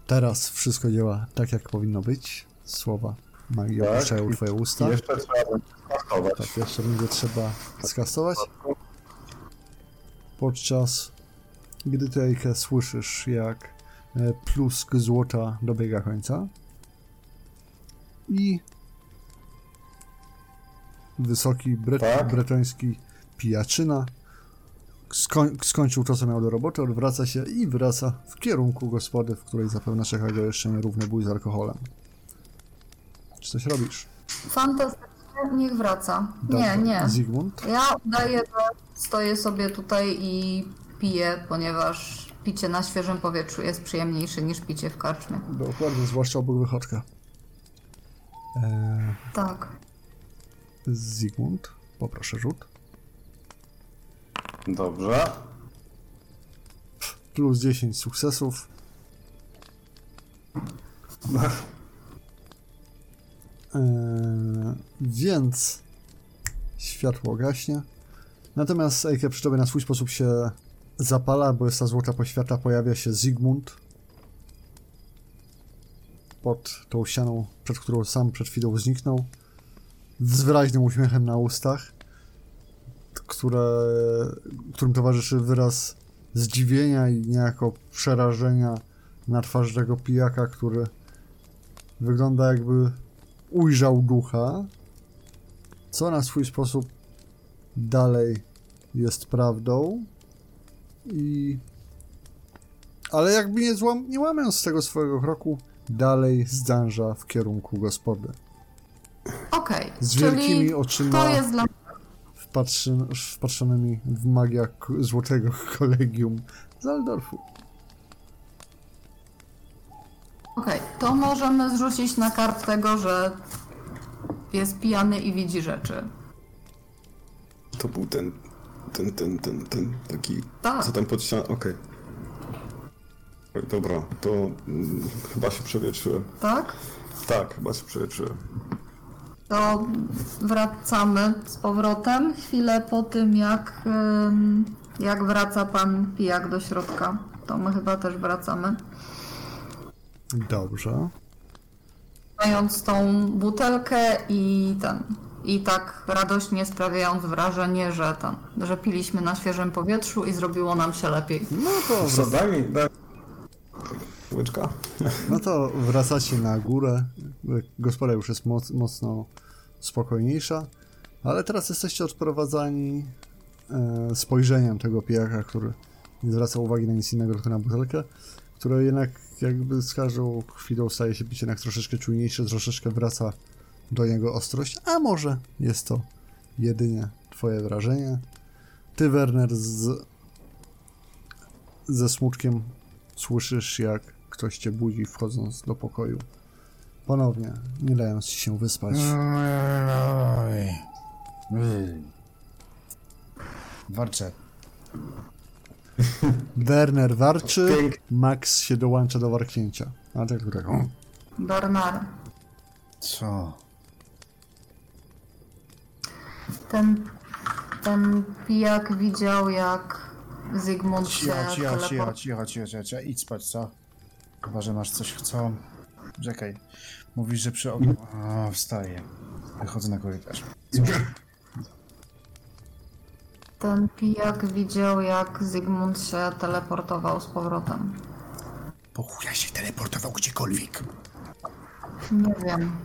[SPEAKER 2] teraz wszystko działa tak, jak powinno być. Słowa magii
[SPEAKER 4] Tak.
[SPEAKER 2] opuszczają twoje usta.
[SPEAKER 4] Jeszcze trzeba będzie skastować.
[SPEAKER 2] Tak, jeszcze będzie trzeba skastować. Podczas gdy ty, Ejke, słyszysz, jak e, plusk złota dobiega końca i wysoki bre
[SPEAKER 4] Tak.
[SPEAKER 2] bretoński pijaczyna skoń skończył to, co miał do roboty, odwraca się i wraca w kierunku gospody, w której zapewne czeka go jeszcze nierówny bój z alkoholem. Czy coś robisz?
[SPEAKER 3] Fantastycznie, niech wraca. Nie,
[SPEAKER 2] Dobrze.
[SPEAKER 3] nie.
[SPEAKER 2] Zygmunt?
[SPEAKER 3] Ja udaję, że stoję sobie tutaj i piję, ponieważ picie na świeżym powietrzu jest przyjemniejsze niż picie w karczmie.
[SPEAKER 2] Dokładnie, zwłaszcza obok wychodka. Eee,
[SPEAKER 3] Tak.
[SPEAKER 2] Zygmunt, poproszę rzut.
[SPEAKER 4] Dobrze.
[SPEAKER 2] Plus 10 sukcesów. Eee, więc światło gaśnie. Natomiast Eike przy tobie na swój sposób się zapala, bo jest ta złota poświata, pojawia się Zygmunt pod tą ścianą, przed którą sam przed chwilą zniknął, z wyraźnym uśmiechem na ustach, które, którym towarzyszy wyraz zdziwienia i niejako przerażenia na twarzy tego pijaka, który wygląda jakby ujrzał ducha, co na swój sposób dalej jest prawdą i ale jakby nie, złam, nie łamiąc z tego swojego kroku, dalej zdąża w kierunku gospody.
[SPEAKER 3] Okej,
[SPEAKER 2] Z
[SPEAKER 3] czyli
[SPEAKER 2] wielkimi oczyma
[SPEAKER 3] to jest dla
[SPEAKER 2] wpatrzy, wpatrzonymi w magia złotego kolegium z Aldorfu.
[SPEAKER 3] Okej, to możemy zrzucić na kart tego, że jest pijany i widzi rzeczy.
[SPEAKER 4] To był ten, ten, ten, ten, ten taki...
[SPEAKER 3] Tak.
[SPEAKER 4] Co tam pod ścianą? Okej. Oj, Dobra, to mm, chyba się przewietrzyłem.
[SPEAKER 3] Tak?
[SPEAKER 4] Tak, chyba się przewietrzyłem.
[SPEAKER 3] To wracamy z powrotem chwilę po tym, jak, jak wraca pan pijak do środka. To my chyba też wracamy.
[SPEAKER 2] Dobrze.
[SPEAKER 3] Mając tą butelkę i ten. I tak radośnie sprawiając wrażenie, że ten, że piliśmy na świeżym powietrzu i zrobiło nam się lepiej.
[SPEAKER 2] No to,
[SPEAKER 4] mi, daj... Łyczka?
[SPEAKER 2] no to wracacie na górę. Gospoda już jest moc, mocno spokojniejsza, ale teraz jesteście odprowadzani e, spojrzeniem tego pijaka, który nie zwraca uwagi na nic innego, tylko na butelkę, które jednak jakby z każdą chwilą staje się być jednak troszeczkę czujniejsze, troszeczkę wraca do niego ostrość, a może jest to jedynie twoje wrażenie. Ty, Werner, z, ze smutkiem słyszysz, jak ktoś cię budzi wchodząc do pokoju. Ponownie, nie dając ci się wyspać.
[SPEAKER 1] Warczę.
[SPEAKER 2] Werner warczy. Max się dołącza do warknięcia. A tak, tak. o.
[SPEAKER 3] Bernard,
[SPEAKER 1] Co?
[SPEAKER 3] ten Ten pijak widział, jak Zygmunt się
[SPEAKER 1] Cicho, cicho, cicho,
[SPEAKER 3] teleportował.
[SPEAKER 1] cicho, cicho, cicho, cicho. Idź spać, co? Chyba, że masz coś, co? Czekaj. Mówisz, że przy ogniu... O, wstaję. Wychodzę na korytarz.
[SPEAKER 3] Ten pijak widział, jak Zygmunt się teleportował z powrotem.
[SPEAKER 1] Po chuja się teleportował gdziekolwiek.
[SPEAKER 3] Nie wiem.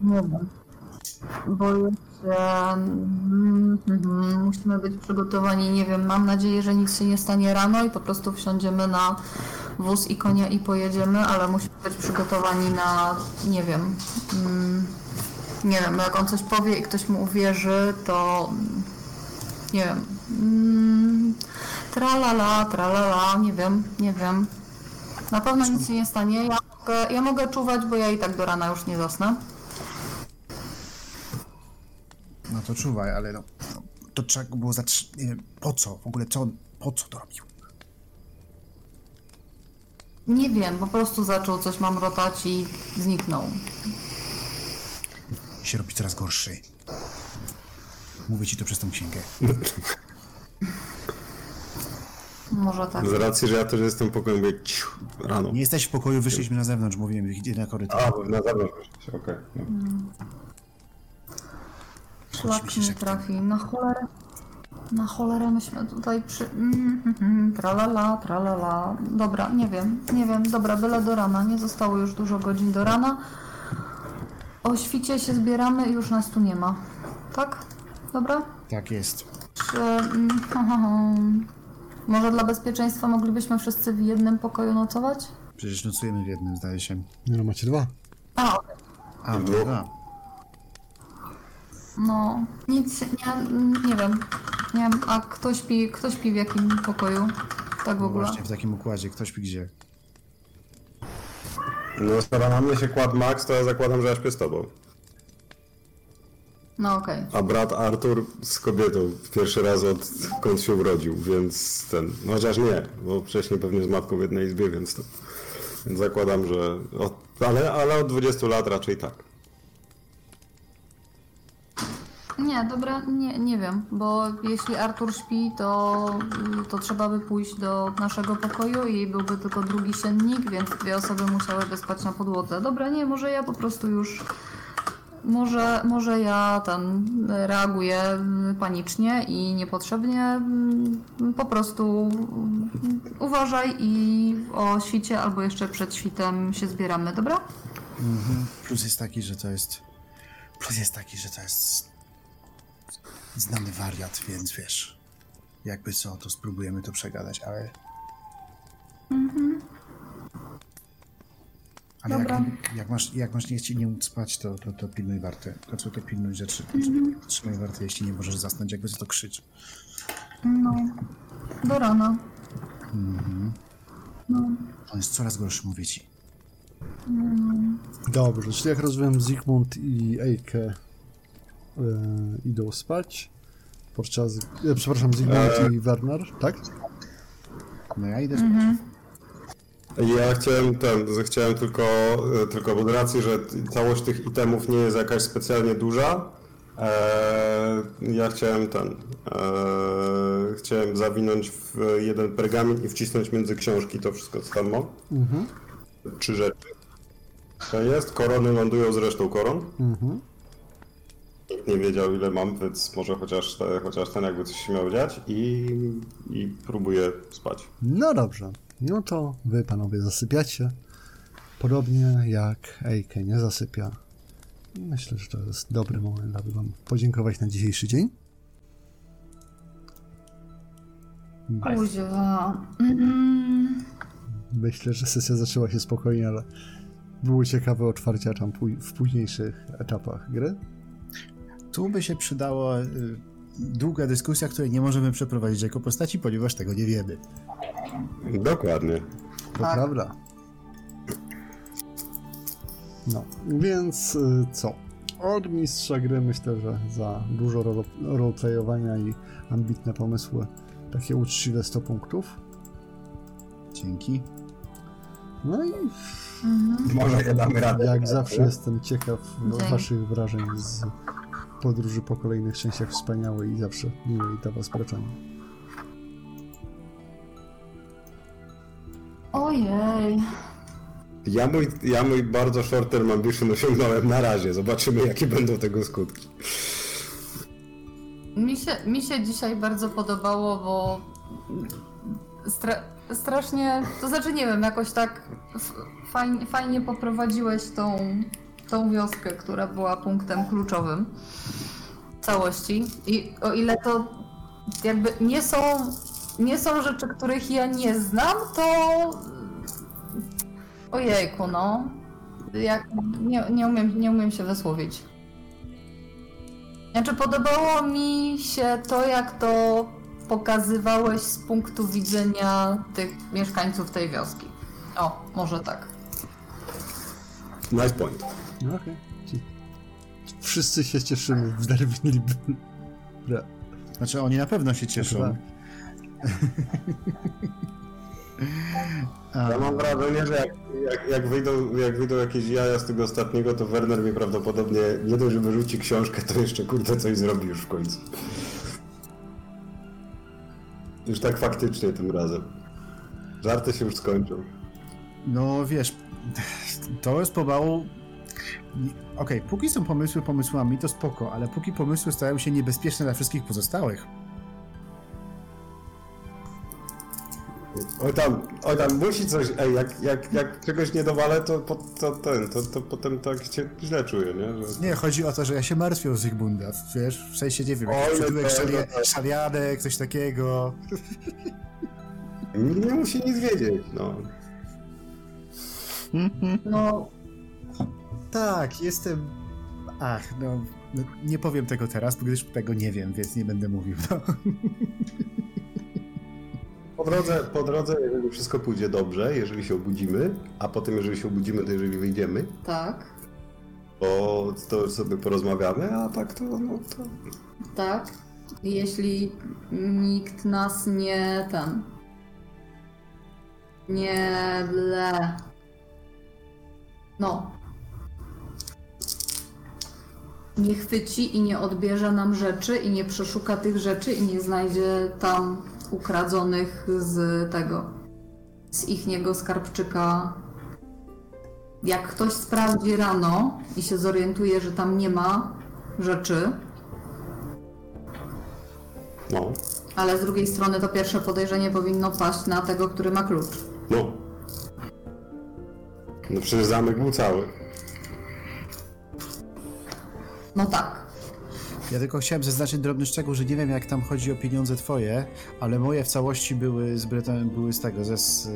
[SPEAKER 3] Nie wiem. Boję się. mm, mhm, Musimy być przygotowani. Nie wiem, mam nadzieję, że nic się nie stanie rano i po prostu wsiądziemy na wóz i konia i pojedziemy, ale musimy być przygotowani na. Nie wiem. mm, Nie wiem, jak on coś powie i ktoś mu uwierzy, to. Nie wiem. Mm, Tralala, tralala, nie wiem, nie wiem. Na pewno nic się nie stanie. Ja mogę, ja mogę czuwać, bo ja i tak do rana już nie zasnę.
[SPEAKER 1] No to czuwaj, ale no... no to trzeba go było zatrzymać... Nie wiem, po co? W ogóle co on... Po co to robił?
[SPEAKER 3] Nie wiem, po prostu zaczął coś mamrotać i zniknął.
[SPEAKER 1] Się robi coraz gorszy. Mówię ci to przez tą księgę.
[SPEAKER 3] Może tak.
[SPEAKER 4] Z racji, że ja też jestem w pokoju, mówię ciu, rano.
[SPEAKER 1] Nie jesteś w pokoju, wyszliśmy na zewnątrz, mówiłem, gdzie na korytarz.
[SPEAKER 4] A, bo na zewnątrz okej. no.
[SPEAKER 3] Szlak
[SPEAKER 1] jak
[SPEAKER 3] trafi. Na cholerę. Na cholerę myśmy tutaj przy... Mm, mm, mm, Tralala, tralala. Dobra, nie wiem, nie wiem. Dobra, byle do rana. Nie zostało już dużo godzin do rana. O świcie się zbieramy i już nas tu nie ma. Tak? Dobra?
[SPEAKER 1] Tak jest.
[SPEAKER 3] Czy... mm, ha, ha, ha. Może dla bezpieczeństwa moglibyśmy wszyscy w jednym pokoju nocować?
[SPEAKER 1] Przecież nocujemy w jednym, zdaje się.
[SPEAKER 2] No macie dwa.
[SPEAKER 3] A, okej.
[SPEAKER 1] A, dobra.
[SPEAKER 3] No, nic, nie, nie wiem. Nie wiem, a kto śpi, kto śpi w jakim pokoju? Tak w
[SPEAKER 1] No
[SPEAKER 3] ogóle.
[SPEAKER 1] właśnie, w takim układzie. Ktoś pi gdzie.
[SPEAKER 4] No skoro na mnie się kładł Max, to ja zakładam, że ja śpię z tobą.
[SPEAKER 3] No okej.
[SPEAKER 4] A brat Artur z kobietą pierwszy raz odkąd się urodził, więc ten, no chociaż nie, bo wcześniej pewnie z matką w jednej izbie, więc to, więc zakładam, że, od, ale, ale od 20 lat raczej tak.
[SPEAKER 3] Nie, dobra, nie, nie wiem, bo jeśli Artur śpi, to, to trzeba by pójść do naszego pokoju i byłby tylko drugi siennik, więc dwie osoby musiałyby spać na podłodze. Dobra, nie, może ja po prostu już. Może, może ja tam reaguję panicznie i niepotrzebnie. mm, Po prostu mm, uważaj i o świcie albo jeszcze przed świtem się zbieramy, dobra?
[SPEAKER 1] Plus jest taki, że to jest... Plus jest taki, że to jest... Znany wariat, więc wiesz... Jakby co, to spróbujemy to przegadać, ale... Ale
[SPEAKER 3] Dobra.
[SPEAKER 1] jak, jak, masz, jak masz nie chcieć nie móc spać, to, to, to pilnuj warty. To co to pilnuj rzeczy. Trzymaj warty, jeśli nie możesz zasnąć, jakby co to krzycz.
[SPEAKER 3] No, do rana.
[SPEAKER 1] On jest coraz gorszy, mówię ci.
[SPEAKER 2] Dobrze, czyli jak rozumiem, Zygmunt i Eike idą spać. Podczas. E, przepraszam, Zygmunt i Werner, tak?
[SPEAKER 1] No ja idę spać.
[SPEAKER 4] Ja chciałem ten, chciałem tylko, e, tylko bo z racji, że całość tych itemów nie jest jakaś specjalnie duża, e, ja chciałem ten, e, chciałem zawinąć w jeden pergamin i wcisnąć między książki to wszystko, co tam mam. Trzy rzeczy. To jest, korony lądują z resztą koron. Nikt nie wiedział ile mam, więc może chociaż, te, chociaż ten jakby coś się miał dziać i, i próbuję spać.
[SPEAKER 2] No dobrze. No to wy panowie zasypiacie. Podobnie jak Eike nie zasypia. Myślę, że to jest dobry moment, aby wam podziękować na dzisiejszy dzień.
[SPEAKER 3] Kuźwa.
[SPEAKER 2] Myślę, że sesja zaczęła się spokojnie, ale były ciekawe otwarcia tam w późniejszych etapach gry.
[SPEAKER 1] Tu by się przydała y, długa dyskusja, której nie możemy przeprowadzić jako postaci, ponieważ tego nie wiemy.
[SPEAKER 4] Dokładnie.
[SPEAKER 2] To
[SPEAKER 3] Tak.
[SPEAKER 2] prawda. No, więc y, co? Od mistrza gry myślę, że za dużo ro- roleplayowania i ambitne pomysły takie uczciwe 100 punktów.
[SPEAKER 1] Dzięki.
[SPEAKER 2] No i
[SPEAKER 4] Może nie damy rady.
[SPEAKER 2] jak zawsze jestem ciekaw waszych wrażeń z podróży po kolejnych częściach wspaniałej i zawsze miłej dla was wraczania.
[SPEAKER 3] Ojej.
[SPEAKER 4] Ja mój, ja mój bardzo short term ambition osiągnąłem na razie. Zobaczymy, jakie będą tego skutki.
[SPEAKER 3] Mi się, mi się dzisiaj bardzo podobało, bo stra strasznie, to znaczy nie wiem, jakoś tak f- fajnie, fajnie poprowadziłeś tą, tą wioskę, która była punktem kluczowym całości. I o ile to jakby nie są, nie są rzeczy, których ja nie znam, to ojejku, no. Jak, nie, nie, umiem, nie umiem się wysłowić. Znaczy, podobało mi się to, jak to pokazywałeś z punktu widzenia tych mieszkańców tej wioski. O, może tak.
[SPEAKER 4] Nice point.
[SPEAKER 2] No okej. Ci- Wszyscy się cieszymy w Darwin Libra.
[SPEAKER 1] Znaczy oni na pewno się cieszą.
[SPEAKER 2] Tak.
[SPEAKER 4] Ja mam wrażenie, że jak, jak, jak, wyjdą, jak wyjdą jakieś jaja z tego ostatniego, to Werner mi prawdopodobnie nie dość, że wyrzuci książkę, to jeszcze kurde coś zrobi już w końcu. Już tak faktycznie tym razem. Żarty się już skończą.
[SPEAKER 1] No wiesz, to jest pomału. Okej, póki są pomysły pomysłami, to spoko, ale póki pomysły stają się niebezpieczne dla wszystkich pozostałych.
[SPEAKER 4] Oj tam, oj tam, musi coś, ej, jak, jak, jak czegoś nie dowalę, to, po- to, ten, to, to potem tak się źle czuję, nie? Że...
[SPEAKER 1] Nie, chodzi o to, że ja się martwię o Zygmunda, wiesz, w sensie, nie wiem, jakiś przytułek
[SPEAKER 4] to-
[SPEAKER 1] szalia,
[SPEAKER 4] no to-
[SPEAKER 1] szalianek, coś takiego.
[SPEAKER 4] Nie musi nic wiedzieć, no.
[SPEAKER 3] No,
[SPEAKER 1] Tak, jestem... Ach, no, no, nie powiem tego teraz, gdyż tego nie wiem, więc nie będę mówił, no.
[SPEAKER 4] Po drodze, po drodze, jeżeli wszystko pójdzie dobrze, jeżeli się obudzimy, a potem jeżeli się obudzimy, to jeżeli wyjdziemy,
[SPEAKER 3] tak,
[SPEAKER 4] to, to sobie porozmawiamy, a tak to, no to...
[SPEAKER 3] tak. Jeśli nikt nas nie ten. Nie ble. No. Nie chwyci i nie odbierze nam rzeczy i nie przeszuka tych rzeczy i nie znajdzie tam ukradzonych z tego. Z ichniego skarbczyka. Jak ktoś sprawdzi rano i się zorientuje, że tam nie ma rzeczy,
[SPEAKER 4] No,
[SPEAKER 3] ale z drugiej strony to pierwsze podejrzenie powinno paść na tego, który ma klucz.
[SPEAKER 4] no. No przecież zamek był cały.
[SPEAKER 3] No tak.
[SPEAKER 1] Ja tylko chciałem zaznaczyć drobny szczegół, że nie wiem jak tam chodzi o pieniądze twoje, ale moje w całości były z Breton, były z tego, ze, s-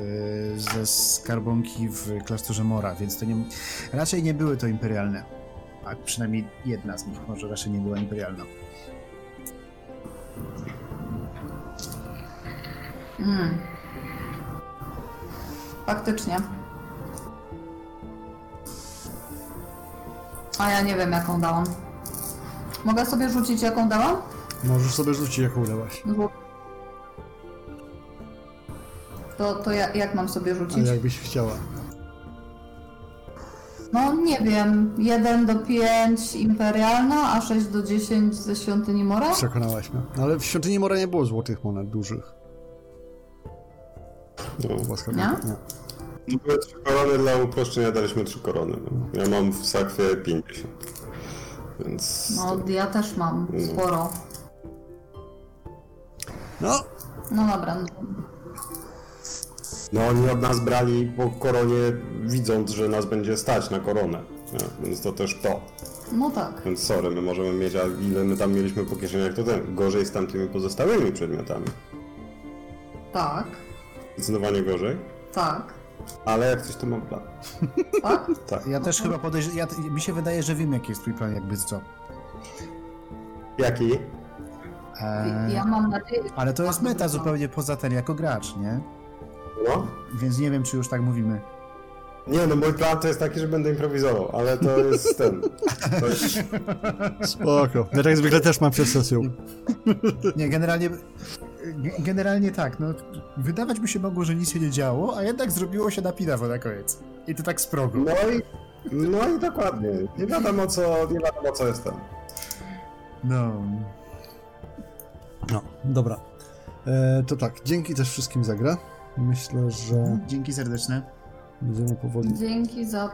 [SPEAKER 1] ze skarbonki w klasztorze Mora, więc to nie, raczej nie były to imperialne. A przynajmniej jedna z nich może raczej nie była imperialna.
[SPEAKER 3] Mm. Faktycznie. A ja nie wiem, jaką dałam. Mogę sobie rzucić, jaką dałam?
[SPEAKER 2] Możesz sobie rzucić, jaką udałaś.
[SPEAKER 3] No bo... To, to ja, jak mam sobie
[SPEAKER 2] A
[SPEAKER 3] rzucić?
[SPEAKER 2] jakbyś chciała.
[SPEAKER 3] No nie wiem. 1 do 5 imperialna, a 6 do 10 ze świątyni Mora?
[SPEAKER 2] Przekonałaś mnie. No, ale w świątyni Mora nie było złotych monet dużych.
[SPEAKER 4] No.
[SPEAKER 2] Skarbonka.
[SPEAKER 3] Nie?
[SPEAKER 2] Nie.
[SPEAKER 4] Były trzy korony, dla uproszczenia daliśmy trzy korony. No. Ja mam w sakwie 50. Więc...
[SPEAKER 3] No ja też mam sporo.
[SPEAKER 2] No,
[SPEAKER 3] No dobra. no.
[SPEAKER 4] No oni od nas brali po koronie, widząc, że nas będzie stać na koronę. Nie? Więc to też to.
[SPEAKER 3] No tak.
[SPEAKER 4] Więc sorry, my możemy mieć, a ile my tam mieliśmy po kieszeniach, to ten. Gorzej z tamtymi pozostałymi przedmiotami.
[SPEAKER 3] Tak.
[SPEAKER 4] Zdecydowanie gorzej.
[SPEAKER 3] Tak.
[SPEAKER 4] Ale jak coś to mam plan.
[SPEAKER 3] Tak?
[SPEAKER 4] Tak.
[SPEAKER 1] Ja też chyba podejrzewam, ja, mi się wydaje, że wiem jaki jest twój plan, jakby co.
[SPEAKER 4] Jaki?
[SPEAKER 1] Eee,
[SPEAKER 3] Ja mam nadzieję,
[SPEAKER 1] ale to jest meta zupełnie poza ten jako gracz, nie?
[SPEAKER 4] No?
[SPEAKER 1] Więc nie wiem, czy już tak mówimy.
[SPEAKER 4] Nie, no mój plan to jest taki, że będę improwizował, ale to jest ten. To jest...
[SPEAKER 2] spoko. Ja tak zwykle też mam przed sesją.
[SPEAKER 1] Nie, generalnie Ge- Generalnie tak, no wydawać by się mogło, że nic się nie działo, a jednak zrobiło się na pinawo na koniec. I to tak z progu.
[SPEAKER 4] No i, no i dokładnie. Nie wiadomo co, nie wiadomo co jest ten.
[SPEAKER 1] No.
[SPEAKER 2] No, dobra. E, to tak, dzięki też wszystkim za grę. Myślę, że
[SPEAKER 1] Dzięki serdeczne.
[SPEAKER 2] będziemy powoli
[SPEAKER 3] Dzięki za